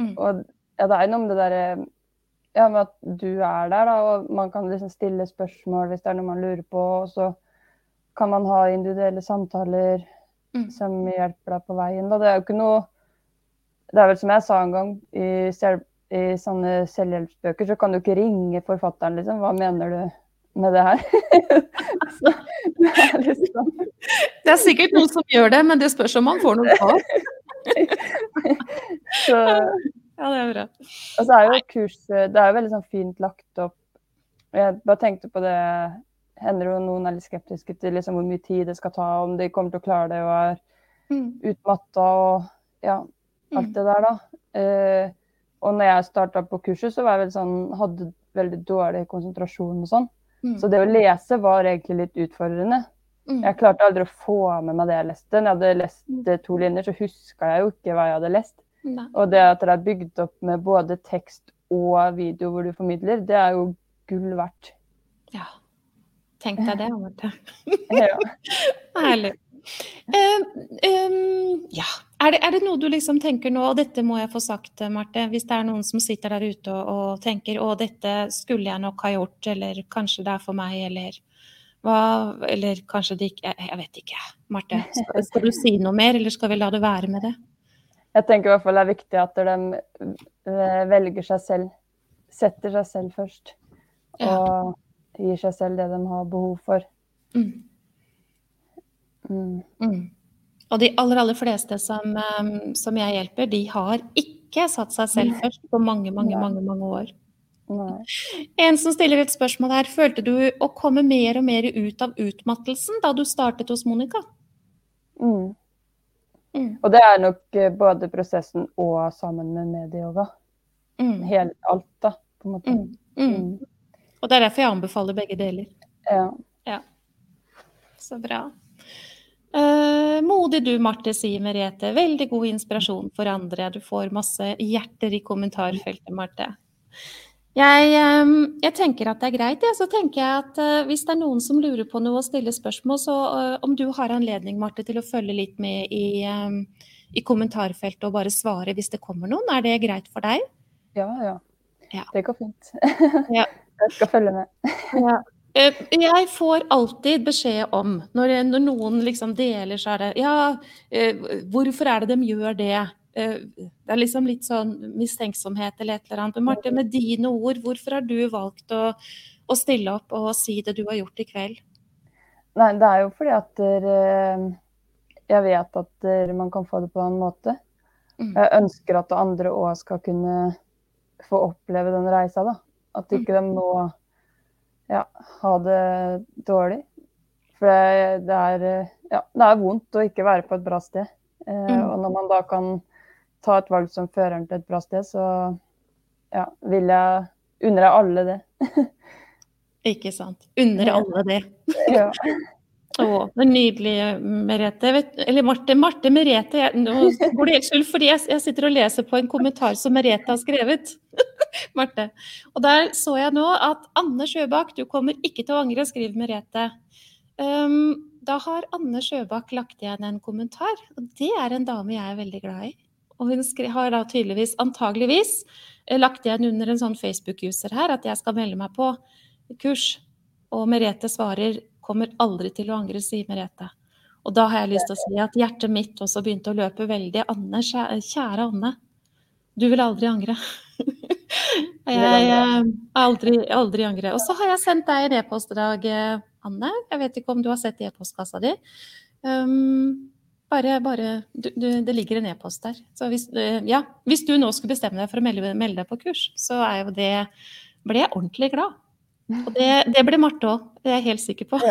Mm. Og ja, det er noe med det derre ja, med at du er der, da, og man kan liksom stille spørsmål hvis det er noe man lurer på. Og så kan man ha individuelle samtaler mm. som hjelper deg på veien. Da. Det er jo ikke noe Det er vel som jeg sa en gang, i, i sånne selvhjelpsbøker så kan du ikke ringe forfatteren, liksom. Hva mener du med det her? så, det, er liksom... det er sikkert noen som gjør det, men det spørs om man får noe svar. så, ja, det er bra. Og så er jo kurset Det er jo veldig sånn fint lagt opp. Jeg bare tenkte på det Hender jo noen er litt skeptiske til liksom hvor mye tid det skal ta, om de kommer til å klare det og er mm. utmatta og ja, alt mm. det der, da. Eh, og når jeg starta på kurset, så var jeg veldig sånn, hadde veldig dårlig konsentrasjon og sånn. Mm. Så det å lese var egentlig litt utfordrende. Mm. Jeg klarte aldri å få med meg det jeg leste. Når jeg hadde lest mm. to linjer, så huska jeg jo ikke hva jeg hadde lest. Nei. Og det at det er bygd opp med både tekst og video hvor du formidler, det er jo gull verdt. Ja. Tenk deg det. Herlig. Um, um, ja. Er det, er det, noe du liksom tenker nå, og dette må jeg få sagt, Marte, hvis det er noen som sitter der ute og, og tenker å, dette skulle jeg nok ha gjort, eller kanskje det er for meg, eller hva Eller kanskje det ikke Jeg, jeg vet ikke, Marte. Skal, skal, du si noe mer, eller skal vi la det være med det? Jeg tenker i hvert fall det er viktig at de eh, velger seg selv, setter seg selv først. Og gir seg selv det de har behov for. Mm. Mm. Mm. Og de aller, aller fleste som, um, som, jeg hjelper, de har ikke satt seg selv først på mange, mange, mange, mange år. Nei. En som stiller et spørsmål her. Følte du å komme mer og mer ut av utmattelsen da du startet hos Monica? Mm. Mm. Og det er nok eh, både prosessen og sammen med medieyoga. Mm. Helt alt, da, på en måte. Mm. mm. Og det er derfor jeg anbefaler begge deler. Ja. ja. Så bra. Uh, modig du, Marte, sier Merete. Veldig god inspirasjon for andre. Du får masse hjerter i kommentarfeltet, Marte. Jeg, um, jeg tenker at det er greit. Ja. Så tenker jeg at uh, hvis det er noen som lurer på noe og stiller spørsmål, så uh, om du har anledning, Marte, til å følge litt med i, i kommentarfeltet og bare svare hvis det kommer noen, er det greit for deg? Ja, ja. ja. Det går fint. ja. Jeg skal følge med. ja. Eh, jeg får alltid beskjed om, når, når, noen liksom deler, så er det Ja, eh, hvorfor er det de gjør det? Eh, det er liksom litt sånn mistenksomhet eller et eller annet. Men Marte, med dine ord, hvorfor har du valgt å, å stille opp og si det du har gjort i kveld? Nei, det er jo fordi at jeg vet at man kan få det på en måte. Mm. Jeg ønsker at andre òg skal kunne få oppleve den reisa, da. At ikke de må ja, ha det dårlig. For det, det, er, ja, det er vondt å ikke være på et bra sted. Eh, mm. Og når man da kan ta et valg som fører en til et bra sted, så ja, vil jeg Unner jeg alle det. ikke sant. Unner alle det. ja. Å, det er nydelig, Merete. Eller Marte. Marte Merete. Jeg, nå går det helt skjult, fordi jeg, jeg, sitter og leser på en kommentar som Merete har skrevet. Marte. Og der så jeg nå at Anne Sjøbakk, du kommer ikke til å angre, skriver Merete. Um, da har Anne Sjøbakk lagt igjen en kommentar, og det er en dame jeg er veldig glad i. Og hun har da tydeligvis, antageligvis, eh, lagt igjen under en sånn Facebook-user her at jeg skal melde meg på kurs. Og Merete svarer 'kommer aldri til å angre', sier Merete. Og da har jeg lyst til å si at hjertet mitt også begynte å løpe veldig. Anne, kjære Anne. Du vil aldri angre. Jeg har aldri, aldri angre. Og så har jeg sendt deg en e-post i dag, eh, Anne. Jeg vet ikke om du har sett e-postkassa di. Um, bare, bare du, du, Det ligger en e-post der. Så hvis, uh, ja, hvis du nå skulle bestemme deg for å melde, melde deg på kurs, så er jo det Ble jeg ordentlig glad. Og det, det ble Marte òg, det er jeg helt sikker på.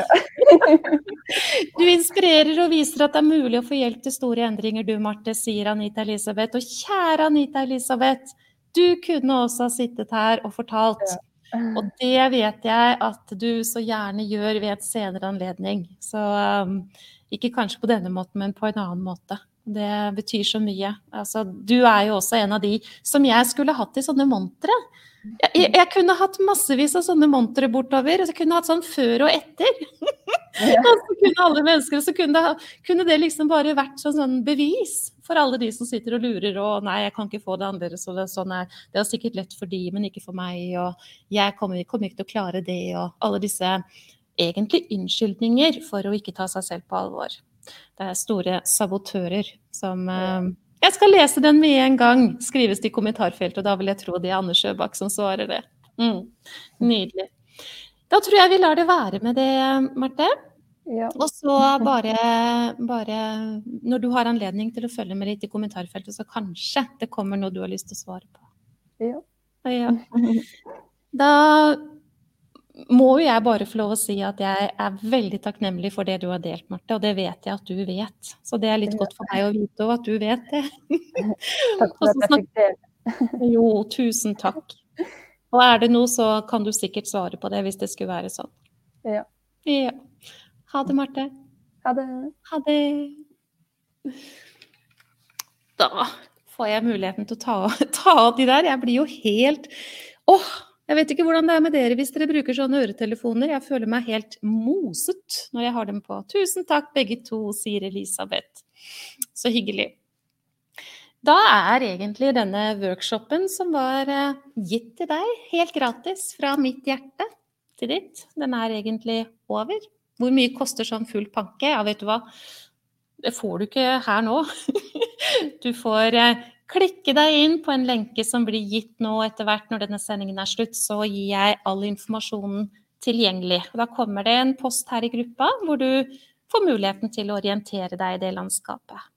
Du inspirerer og viser at det er mulig å få hjelp til store endringer, du Marte, sier Anita Elisabeth. Og kjære Anita Elisabeth, du kunne også ha sittet her og fortalt. Ja. Og det vet jeg at du så gjerne gjør ved et senere anledning. Så um, ikke kanskje på denne måten, men på en annen måte. Det betyr så mye. Altså, du er jo også en av de som jeg skulle hatt i sånne montre. Jeg, jeg, kunne hatt massevis av sånne montre bortover. Jeg kunne hatt sånn før og etter. Ja. og så kunne alle mennesker, så kunne det, kunne det liksom bare vært sånn, sånn, bevis for alle de som sitter og lurer og nei, jeg kan ikke få det annerledes, og det, sånn er, det er sikkert lett for de, men ikke for meg, og jeg kommer, kommer ikke til å klare det, og alle disse egentlig unnskyldninger for å ikke ta seg selv på alvor. Det er store sabotører som eh, Jeg skal lese den med en gang, skrives det i kommentarfeltet. Og da vil jeg tro det er Anne Sjøbakk som svarer det. Mm. Nydelig. Da tror jeg vi lar det være med det, Marte. Ja. Og så bare, bare, når du har anledning til å følge med litt i kommentarfeltet, så kanskje det kommer noe du har lyst til å svare på. Ja. ja. Da må jo jeg bare få lov å si at jeg er veldig takknemlig for det du har delt, Marte. Og det vet jeg at du vet. Så det er litt godt for meg å vite òg at du vet det. Takk for at jeg fikk dele. Jo, tusen takk. Og er det noe, så kan du sikkert svare på det hvis det skulle være sånn. Ja. ja. Ha det, Marte. Ha det. Ha det. Da får jeg muligheten til å ta, av de der. Jeg blir jo helt Åh! Jeg vet ikke hvordan det er med dere hvis dere bruker sånne øretelefoner. Jeg føler meg helt moset når jeg har dem på. Tusen takk begge to, sier Elisabeth. Så hyggelig. Da er egentlig denne workshopen som var eh, gitt til deg, helt gratis fra mitt hjerte til ditt, den er egentlig over. Hvor mye koster sånn full panke? Ja, vet du hva. Det får du ikke her nå. Du får eh, klikke deg inn på en lenke som blir gitt nå etter hvert når denne sendingen er slutt, så gir jeg all informasjonen tilgjengelig. Da kommer det en post her i gruppa hvor du får muligheten til å orientere deg i det landskapet.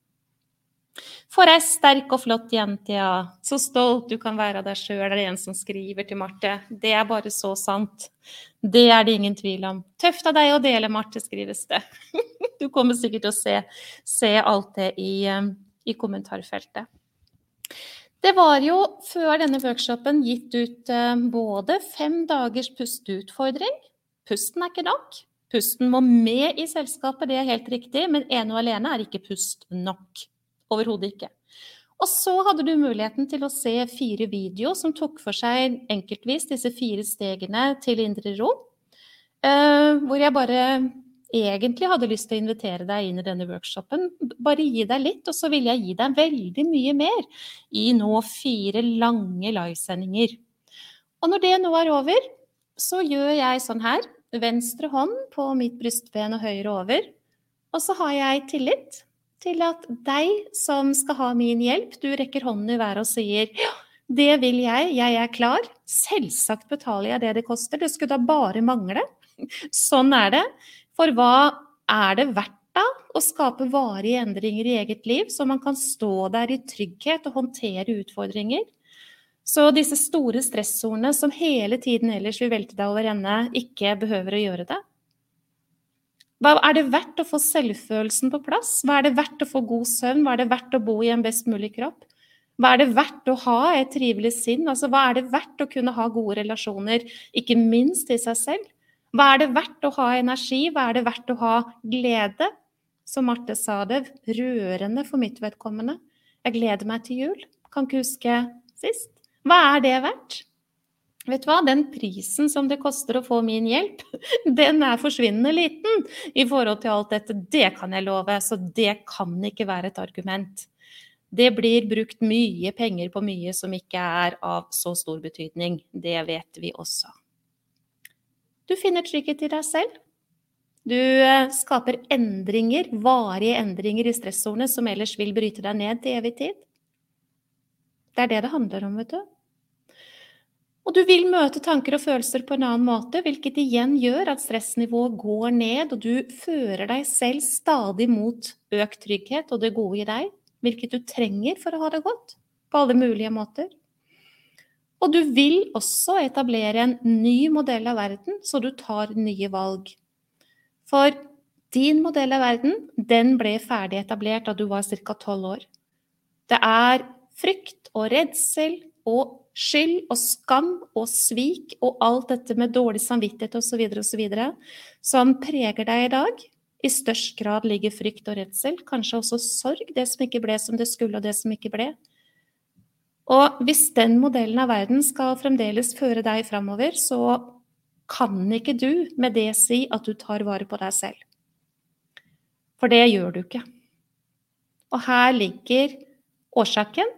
For ei sterk og flott jente, ja. Så stolt du kan være av deg sjøl, er det en som skriver til Marte. Det er bare så sant. Det er det ingen tvil om. Tøft av deg å dele, Marte, skrives det. Du kommer sikkert til å se, se alt det i, eh, i, kommentarfeltet. Det var jo før denne workshopen gitt ut eh, både fem dagers pusteutfordring. Pusten er ikke nok. Pusten må med i selskapet, det er helt riktig, men ene og alene er ikke pust nok. Overhodet ikke. Og så hadde du muligheten til å se fire videoer som tok for seg enkeltvis disse fire stegene til indre ro. Uh, hvor jeg bare egentlig hadde lyst til å invitere deg inn i denne workshopen. Bare gi deg litt, og så vil jeg gi deg veldig mye mer i nå fire lange livesendinger. Og når det nå er over, så gjør jeg sånn her. Venstre hånd på mitt brystben og høyre over. Og så har jeg tillit til at deg som skal ha min hjelp, du rekker hånden i været og sier ja, det vil jeg, jeg er klar. Selvsagt betaler jeg det det koster, det skulle da bare mangle. Sånn er det. For hva er det verdt da å skape varige endringer i eget liv, så man kan stå der i trygghet og håndtere utfordringer? Så disse store stressordene som hele tiden ellers vil velte deg over ende, ikke behøver å gjøre det. Hva er det verdt å få selvfølelsen på plass? Hva er det verdt å få god søvn? Hva er det verdt å bo i en best mulig kropp? Hva er det verdt å ha et trivelig sinn? Altså, hva er det verdt å kunne ha gode relasjoner, ikke minst til seg selv? Hva er det verdt å ha energi? Hva er det verdt å ha glede? Som Marte sa det, rørende for mitt vedkommende. Jeg gleder meg til jul. Kan ikke huske sist. Hva er det verdt? Vet du hva, den prisen som det koster å få min hjelp, den er forsvinnende liten i forhold til alt dette. Det kan jeg love, så det kan ikke være et argument. Det blir brukt mye penger på mye som ikke er av så stor betydning. Det vet vi også. Du finner trygghet i deg selv. Du eh, skaper endringer, varige endringer i stressordene som ellers vil bryte deg ned til evig tid. Det er det det handler om, vet du. Og du vil møte tanker og følelser på en annen måte, hvilket igjen gjør at stressnivået går ned, og du fører deg selv stadig mot økt trygghet og det gode i deg, hvilket du trenger for å ha det godt, på alle mulige måter. Og du vil også etablere en ny modell av verden, så du tar nye valg. For din modell av verden, den ble ferdig etablert da du var ca. tolv år. Det er frykt og redsel og skyld og skam og svik og alt dette med dårlig samvittighet osv. osv. som preger deg i dag. I størst grad ligger frykt og redsel, kanskje også sorg, det som ikke ble som det skulle, og det som ikke ble. Og hvis den modellen av verden skal fremdeles føre deg framover, så kan ikke du med det si at du tar vare på deg selv. For det gjør du ikke. Og her ligger årsaken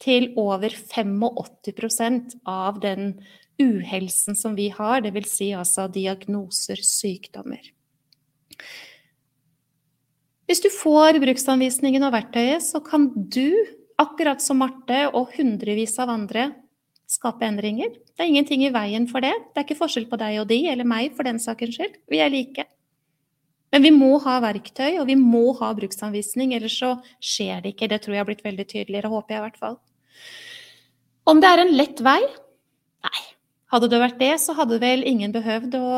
til over 85% av den uhelsen som vi har, dvs. Si altså diagnoser, sykdommer. Hvis du får bruksanvisningen og verktøyet, så kan du, akkurat som Marte og hundrevis av andre, skape endringer. Det er ingenting i veien for det. Det er ikke forskjell på deg og de, eller meg for den sakens skyld. Vi er like. Men vi må ha verktøy, og vi må ha bruksanvisning, ellers så skjer det ikke. Det tror jeg har blitt veldig tydeligere, håper jeg i hvert fall. Om det er en lett vei? Nei. Hadde det vært det, så hadde vel ingen behøvd å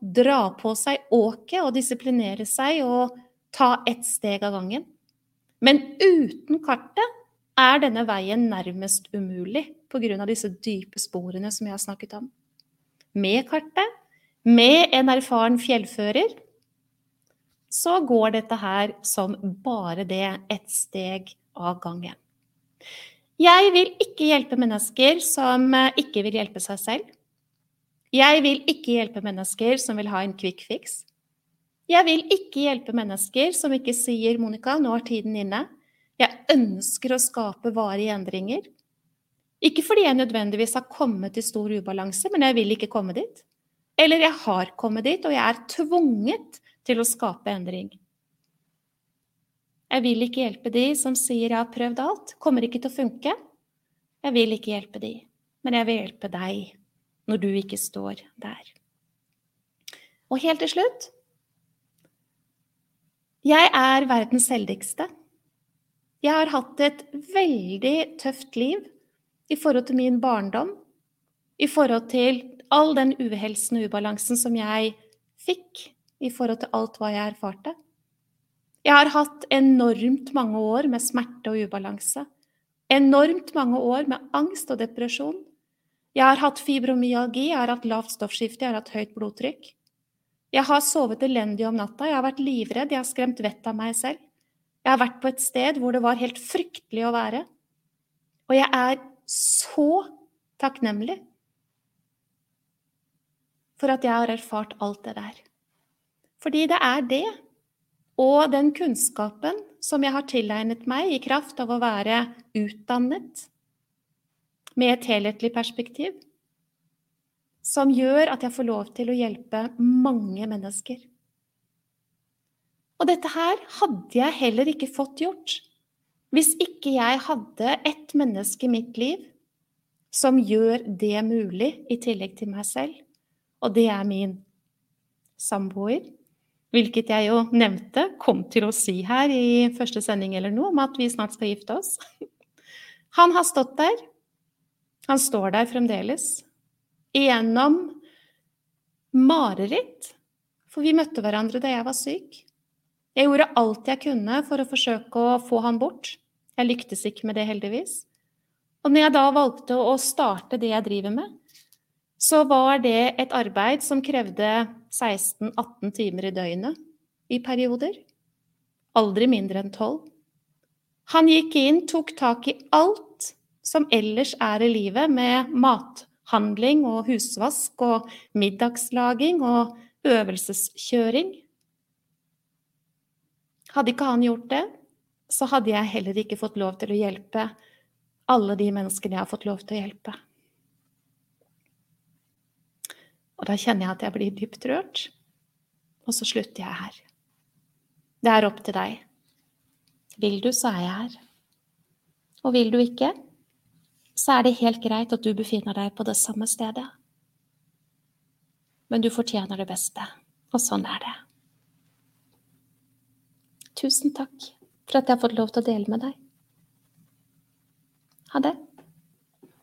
dra på seg åket og disiplinere seg og ta ett steg av gangen. Men uten kartet er denne veien nærmest umulig pga. disse dype sporene som jeg har snakket om. Med kartet, med en erfaren fjellfører, så går dette her som bare det, ett steg av gangen. Jeg vil ikke hjelpe mennesker som eh, ikke vil hjelpe seg selv. Jeg vil ikke hjelpe mennesker som vil ha en quick fix. Jeg vil ikke hjelpe mennesker som ikke sier 'Monica, nå er tiden inne'. Jeg ønsker å skape varige endringer. Ikke fordi jeg nødvendigvis har kommet til stor ubalanse, men jeg vil ikke komme dit. Eller jeg har kommet dit, og jeg er tvunget til å skape endring. Jeg vil ikke hjelpe de som sier 'jeg har prøvd alt', kommer ikke til å funke. Jeg vil ikke hjelpe de, men jeg vil hjelpe deg når du ikke står der. Og helt til slutt Jeg er verdens heldigste. Jeg har hatt et veldig tøft liv i forhold til min barndom, i forhold til all den uhelsen og ubalansen som jeg fikk i forhold til alt hva jeg erfarte. Jeg har hatt enormt mange år med smerte og ubalanse. Enormt mange år med angst og depresjon. Jeg har hatt fibromyalgi, jeg har hatt lavt stoffskifte, jeg har hatt høyt blodtrykk. Jeg har sovet elendig om natta, jeg har vært livredd, jeg har skremt vettet av meg selv. Jeg har vært på et sted hvor det var helt fryktelig å være. Og jeg er så takknemlig for at jeg har erfart alt det der. Fordi det er det, og den kunnskapen som jeg har tilegnet meg i kraft av å være utdannet med et helhetlig perspektiv, som gjør at jeg får lov til å hjelpe mange mennesker. Og dette her hadde jeg heller ikke fått gjort hvis ikke jeg hadde ett menneske i mitt liv som gjør det mulig, i tillegg til meg selv. Og det er min samboer. Hvilket jeg jo nevnte, kom til å si her i første sending eller noe, om at vi snart skal gifte oss. Han har stått der. Han står der fremdeles. Gjennom mareritt. For vi møtte hverandre da jeg var syk. Jeg gjorde alt jeg kunne for å forsøke å få han bort. Jeg lyktes ikke med det, heldigvis. Og når jeg da valgte å starte det jeg driver med, så var det et arbeid som krevde 16-18 timer i døgnet i perioder. Aldri mindre enn 12. Han gikk inn, tok tak i alt som ellers er i livet, med mathandling og husvask og middagslaging og øvelseskjøring. Hadde ikke han gjort det, så hadde jeg heller ikke fått lov til å hjelpe alle de menneskene jeg har fått lov til å hjelpe. Og da kjenner jeg at jeg blir dypt rørt, og så slutter jeg her. Det er opp til deg. Vil du, så er jeg her. Og vil du ikke, så er det helt greit at du befinner deg på det samme stedet. Men du fortjener det beste, og sånn er det. Tusen takk for at jeg har fått lov til å dele med deg. Ha det.